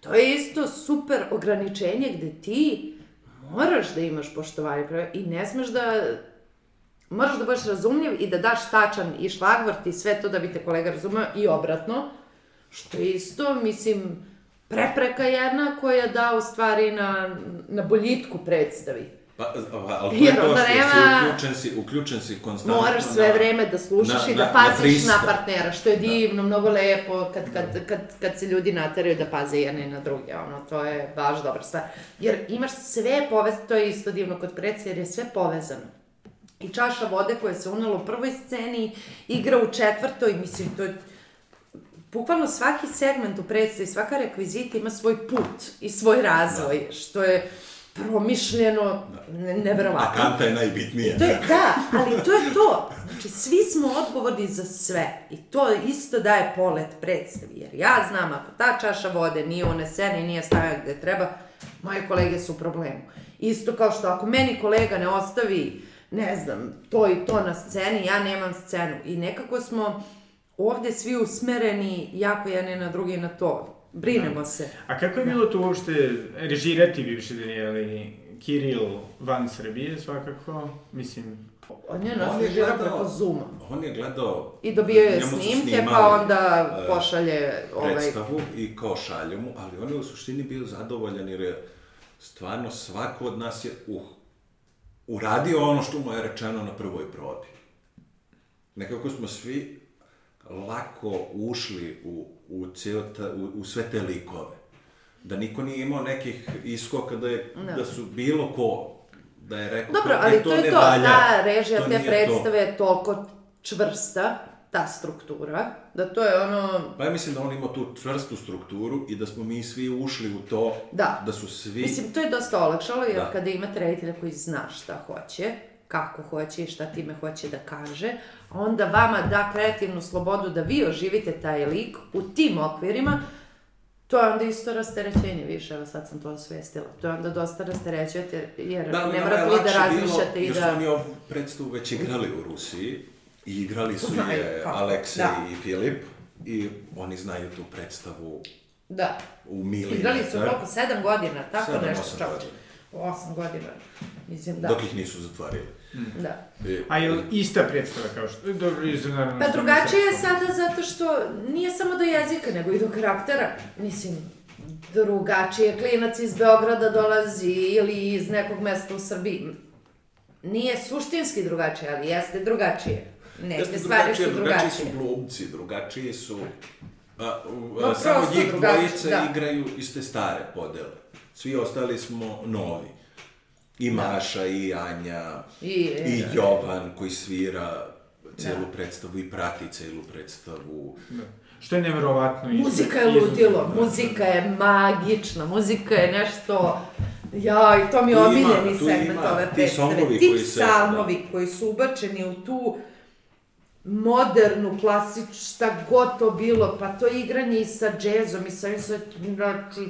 To je isto super ograničenje gde ti moraš da imaš poštovanje prema i ne smeš da moraš da budeš razumljiv i da daš tačan i šlagvrt i sve to da bi te kolega razumeo i obratno, što je isto, mislim, prepreka jedna koja da u stvari na, na boljitku predstavi.
Pa, ali to je to što
nema-
si uključen si, uključen si konstantno
Moraš sve
na-
vreme da slušaš
na-
i da
na- na
paziš na,
pristup.
partnera, što je divno, mnogo lepo kad, kad, kad, kad se ljudi nateraju da paze jedne na druge, ono, to je baš dobra stvar. Jer imaš sve povezano, to je isto divno kod predse, jer je sve povezano. I čaša vode koja se unala u prvoj sceni, igra u četvrtoj, mislim, to je bukvalno svaki segment u predstavi, svaka rekvizita ima svoj put i svoj razvoj, što je promišljeno, ne,
A
neverovatno.
kanta je najbitnija.
To je, da, ali to je to. Znači, svi smo odgovorni za sve. I to isto daje polet predstavi. Jer ja znam, ako ta čaša vode nije unesena i nije stavljena gde treba, moje kolege su u problemu. Isto kao što ako meni kolega ne ostavi, ne znam, to i to na sceni, ja nemam scenu. I nekako smo ovde svi usmereni jako jedni na drugi na to. Brinemo se.
A kako je bilo to uopšte režirati bivši Danijeli Kiril van Srbije svakako? Mislim,
On je nas
je
režirao
gledao-
preko Zuma.
On je gledao...
I dobio je snimke, pa onda
e,
pošalje ovaj...
predstavu i kao šalju mu, ali on je u suštini bio zadovoljan jer je stvarno svako od nas je uh, uradio ono što mu je rečeno na prvoj probi. Nekako smo svi lako ušli u, u, ceo ta, u, u sve te likove. Da niko nije imao nekih iskoka da, je,
Da.
da su bilo ko da je rekao
Dobro,
kao,
ali
e,
to je
ne
to,
valja,
ta režija
to
te predstave je toliko čvrsta, ta struktura, da to je ono,
Pa ja mislim da on ima tu čvrstu strukturu i da smo mi svi ušli u to,
Da.
da su svi...
Mislim, to je dosta olakšalo, jer
Da.
kada imate reditelja koji zna šta hoće, kako hoće i šta time hoće da kaže, onda vama da kreativnu slobodu da vi oživite taj lik u tim okvirima, to je onda isto rasterećenje više, evo sad sam to osvestila. To je onda dosta rasterećujete, jer
ali
ne morate vi da razmišljate
bilo,
i
su
da...
oni ovu predstavu već igrali u Rusiji i igrali su
Znaju
je
kako,
Aleksej
da.
i Filip i oni znaju tu predstavu
Da.
u milimetar.
Igrali su koliko, sedam godina, tako
Sedam,
nešto čovječe.
godina.
Osam godina, mislim, da.
Dok ih nisu zatvarili.
Da.
I,
a je li ista predstava kao što... Dobro, naravno...
Pa drugačije je sada zato što nije samo do jezika, nego i do karaktera. Mislim, drugačije klinac iz Beograda dolazi ili iz nekog mesta u Srbiji. Nije suštinski drugačije, ali jeste drugačije. Neke
Jeste
stvari su
drugačije, drugačiji su
drugačije.
glumci, drugačiji su... A, a, samo
prosto
njih dvojice
da.
igraju iste stare podele. Svi ostali smo novi. I Maša, i Anja,
I-
i
da.
Jovan koji svira celu
Da.
predstavu i prati celu predstavu.
Da. Što je neverovatno.
Muzika je ludilo,
da.
muzika je magična, muzika je nešto... Ja, i to mi je omiljeni segment ove
ti
predstave.
songovi
Ti
koji se-
psalmovi koji su ubačeni u tu modernu, klasič, šta god to bilo, pa to igranje i sa džezom i sa ovim sve, znači,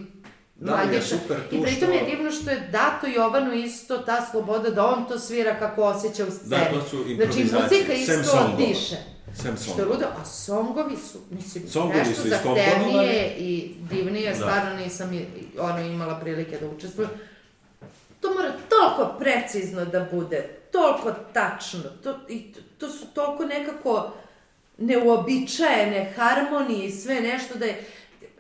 Da, je super tu
I pritom
što-
je divno što je dato Jovanu isto ta sloboda da on to svira kako osjeća u sceni.
Da, to su
Znači,
improvizacije,
muzika
sem
isto diše.
Sem
Što je ludo, a songovi su, mislim,
Songovi
nešto zahtevnije i divnije,
Da.
stvarno nisam ono imala prilike da učestvujem. To mora toliko precizno da bude, toliko tačno, to, i to, to su toliko nekako neuobičajene harmonije i sve nešto da je,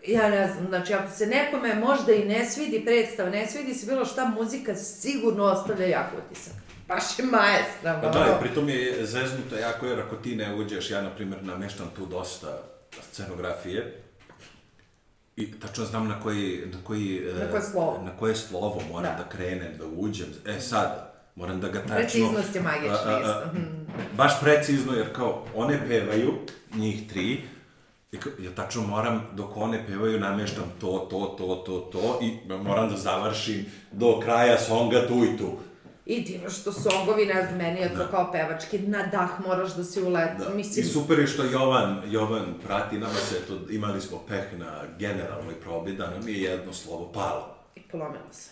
ja ne znam, znači ako se nekome možda i ne svidi predstava, ne svidi se bilo šta, muzika sigurno ostavlja jak utisak. Baš je maestra,
Pa da, i pritom je zeznuto jako, jer ako ti ne uđeš, ja, na primjer, nameštam tu dosta scenografije, I tačno znam na koji, na koji,
Na koje slovo.
na koje slovo moram
Da.
da. krenem, da uđem. E sad, moram da ga tačno...
Preciznost je magična
a, a, a,
isto. Mhm.
Baš precizno, jer kao, one pevaju, njih tri, i ja tačno moram, dok one pevaju, nameštam to, to, to, to, to, i moram da završim do kraja songa tu i tu.
I divno što songovi, ne znam, meni je to kao pevački, na dah moraš da si ulet,
Da.
mislim,
I super je što Jovan, Jovan prati nama se, to, imali smo peh na generalnoj probi, da nam je jedno slovo palo.
i polomilo se.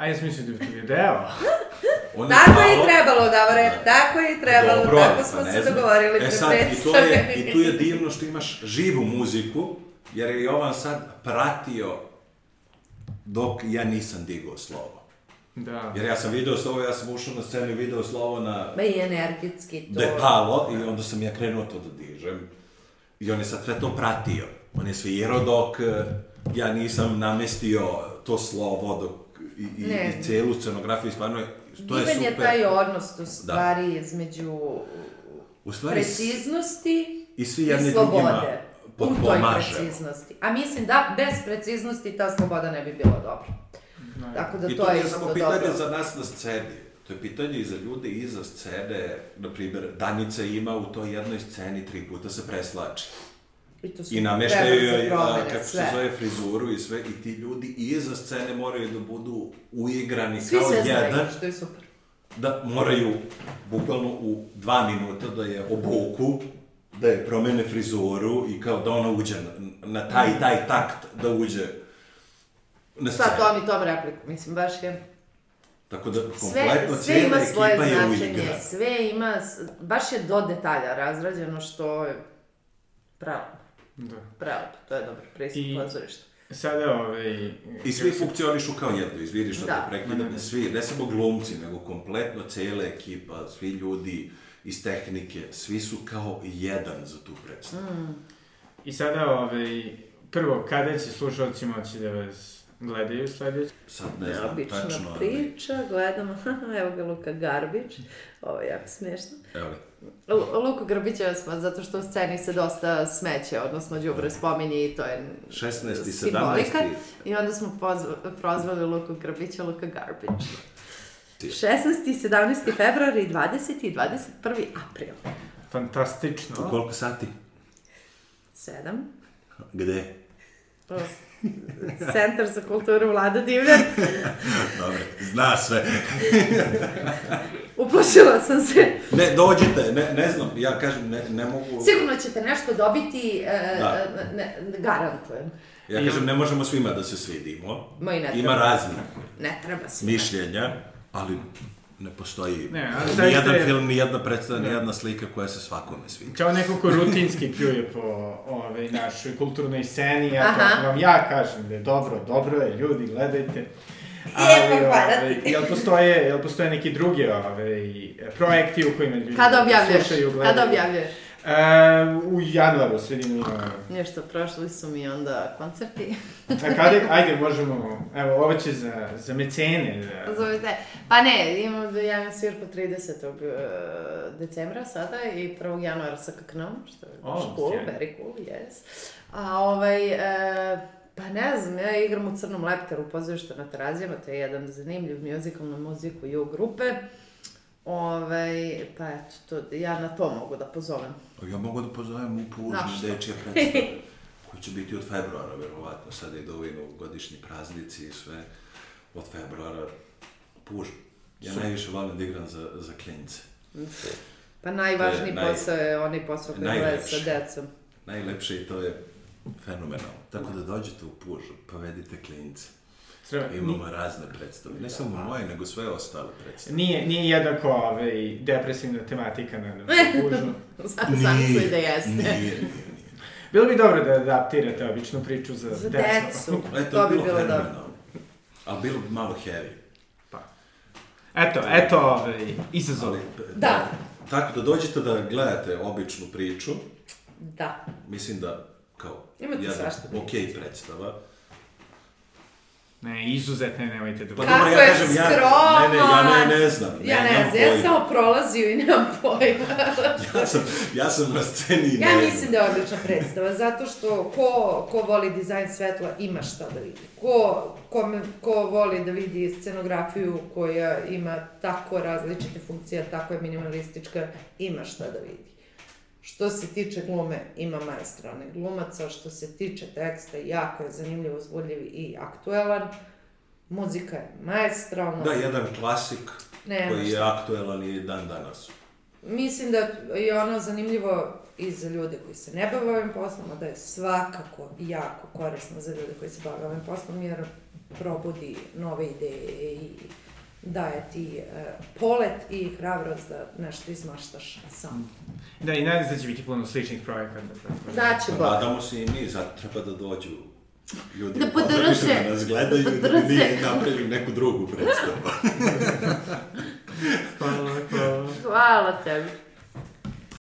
A ja sam mislio da bi to video.
On
Tako je i
malo-
trebalo, Davore, tako je i trebalo,
Dobro,
tako
pa
smo se dogovorili
E sad, i, to je. I tu je divno što imaš živu muziku, jer je Jovan sad pratio dok ja nisam digao slovo.
Da.
Jer ja sam video slovo, ja sam ušao na scenu i video slovo na
Ma i energetski to.
da je palo i onda sam ja krenuo to da dižem. I on je sad sve to pratio. On je svirao dok eh, ja nisam namestio to slovo dok, i, i,
Ne.
i celu scenografiju, stvarno je, to je
Divan
super.
je taj odnos u stvari između
U stvari,
preciznosti
i svi
i slobode. U toj preciznosti. A mislim da bez preciznosti ta sloboda ne bi bila dobra. Tako da
I
to,
to
je isto
samo pitanje
dobro.
za nas na sceni. To je pitanje i za ljude iza scene. Na primjer, Danica ima u toj jednoj sceni tri puta se preslači.
I, to su
I nameštaju joj, kako
sve.
se zove, frizuru i sve. I ti ljudi iza scene moraju da budu uigrani
Svi
kao
sve znaju,
jedan.
što je super.
Da moraju, bukvalno u dva minuta, da je obuku, da je promene frizuru i kao da ona uđe na, na taj i taj takt da uđe na scenu.
Sad tom i tom repliku, mislim, baš je...
Tako da,
Sve,
kompletno
sve
cijela
ima
ekipa
svoje
je
značenje, sve ima, baš je do detalja razrađeno što je pravo,
Da.
pravo, to je dobar pristup
I-
pozorišta.
Sada, ovaj...
I svi funkcionišu kao jedno, izviri što
Da.
te prekidam, svi, ne samo glumci, nego kompletno cijela ekipa, svi ljudi iz tehnike, svi su kao jedan za tu predstavu.
Mm.
I sada, ovaj... Prvo, kada će slušalci moći da vas gledaju sledeće?
Sad ne znam
Neobična
tačno, ali,
priča, gledamo, evo ga Luka Garbić, ovo je jako smiješno.
evo
Luku Grbića smo, zato što u sceni se dosta smeće, odnosno đubre spominje i to je
16. i
simbolika.
17..
I onda smo pozva, prozvali Luku Grbića Luka Garbić. 16. 17. februar i 20. i 21. april.
Fantastično.
u koliko sati?
7.
Gde?
Centar za kulturu Vlada Divljan.
Dobro, zna sve.
Uplašila sam se.
Ne, dođite, ne, ne znam, ja kažem, ne, ne mogu...
Sigurno ćete nešto dobiti, e,
Da.
ne, ne, garantujem.
Ja kažem, ne možemo svima da se svidimo.
Ma i ne
Ima
treba.
raznih
Ne treba se.
mišljenja, ali ne postoji
Ne, ali
ni jedan
je-
film, ni jedna predstava, ni jedna slika koja se svakome sviđa.
Kao neko ko rutinski pljuje po ovaj, našoj kulturnoj sceni, ja to
Aha.
vam ja kažem da je dobro, dobro je, ljudi, gledajte.
Lijepo hvala
ovaj, jel postoje, jel postoje neki drugi ovaj, projekti u kojima ljudi
Kada objavljuješ?
slušaju, gledaju?
Kada objavljuješ?
E, u januaru, sredinu januara.
Nešto, prošli su mi onda koncerti.
A kada, ajde, možemo, evo, ovo će za, za mecene, za,
Zovete. Pa ne, imam, ja imam svirku 30. e, decembra sada i 1. januara sa kaknom, što je baš
O,
cool,
sjajno.
very cool, yes. A ovaj, e, pa ne znam, ja igram u Crnom leptaru u pozorištu na Terazijama, to je jedan zanimljiv musical na muziku i u grupe. Ovaj, pa eto, to, ja na to mogu da pozovem.
Ja mogu da pozovem u Pužni dečje predstave, koji će biti od februara, verovatno, sada idu ovi godišnji praznici i sve, od februara, Puž. Ja najviše volim da igram za, za klince.
Pa najvažniji
je naj-
posao je onaj posao koji gleda sa decom.
Najlepše i to je fenomenalno. Tako da dođete u Puž, povedite klince.
Treba,
Imamo razne predstave, ne samo moje, nego sve ostale predstave.
Nije, nije jednako ovaj, depresivna tematika na, na kužu.
Sam sam da jeste.
Nije, nije, nije.
Bilo bi dobro da adaptirate običnu priču za,
Za
decu.
decu.
E,
To
to
bi
bi bilo
bilo dobro.
Ali bilo bi malo heavy.
Eto, eto, ovaj, izazov.
Ali,
Da.
Tako da dođete da gledate običnu priču,
Da.
mislim da kao
Imate
jedna okej predstava.
Ne, izuzetne, nemojte da...
Pa dobro, ja kažem, ja, ne, ne, ja ne, ne znam,
Ja ne znam, ja
pojma.
samo prolazio i nemam pojma.
Ja sam, ja sam na sceni i
Ja
ne
mislim
znam.
da je odlična predstava, zato što ko, ko voli dizajn svetla ima šta da vidi. Ko, ko, me- ko voli da vidi scenografiju koja ima tako različite funkcije, tako je minimalistička, ima šta da vidi. Što se tiče glume, ima maestralne glumaca, što se tiče teksta, jako je zanimljivo, uzbudljiv i aktuelan. Muzika je maestralna.
Da, jedan klasik
Nema
koji je aktuelan i dan danas.
mislim da je ono zanimljivo i za ljude koji se ne bave ovim poslom, a da je svakako jako korisno za ljude koji se bave ovim poslom, jer probudi nove ideje i daje ti uh, polet i hrabrost da nešto izmaštaš sam.
Da, i nadam se da će biti puno sličnih projekata.
Da će
Pa
Bog.
nadamo se i mi, zato treba da dođu ljudi
Da podrže.
da nas gledaju
Da
i da mi napravili neku drugu predstavu.
Hvala, hvala.
Hvala tebi.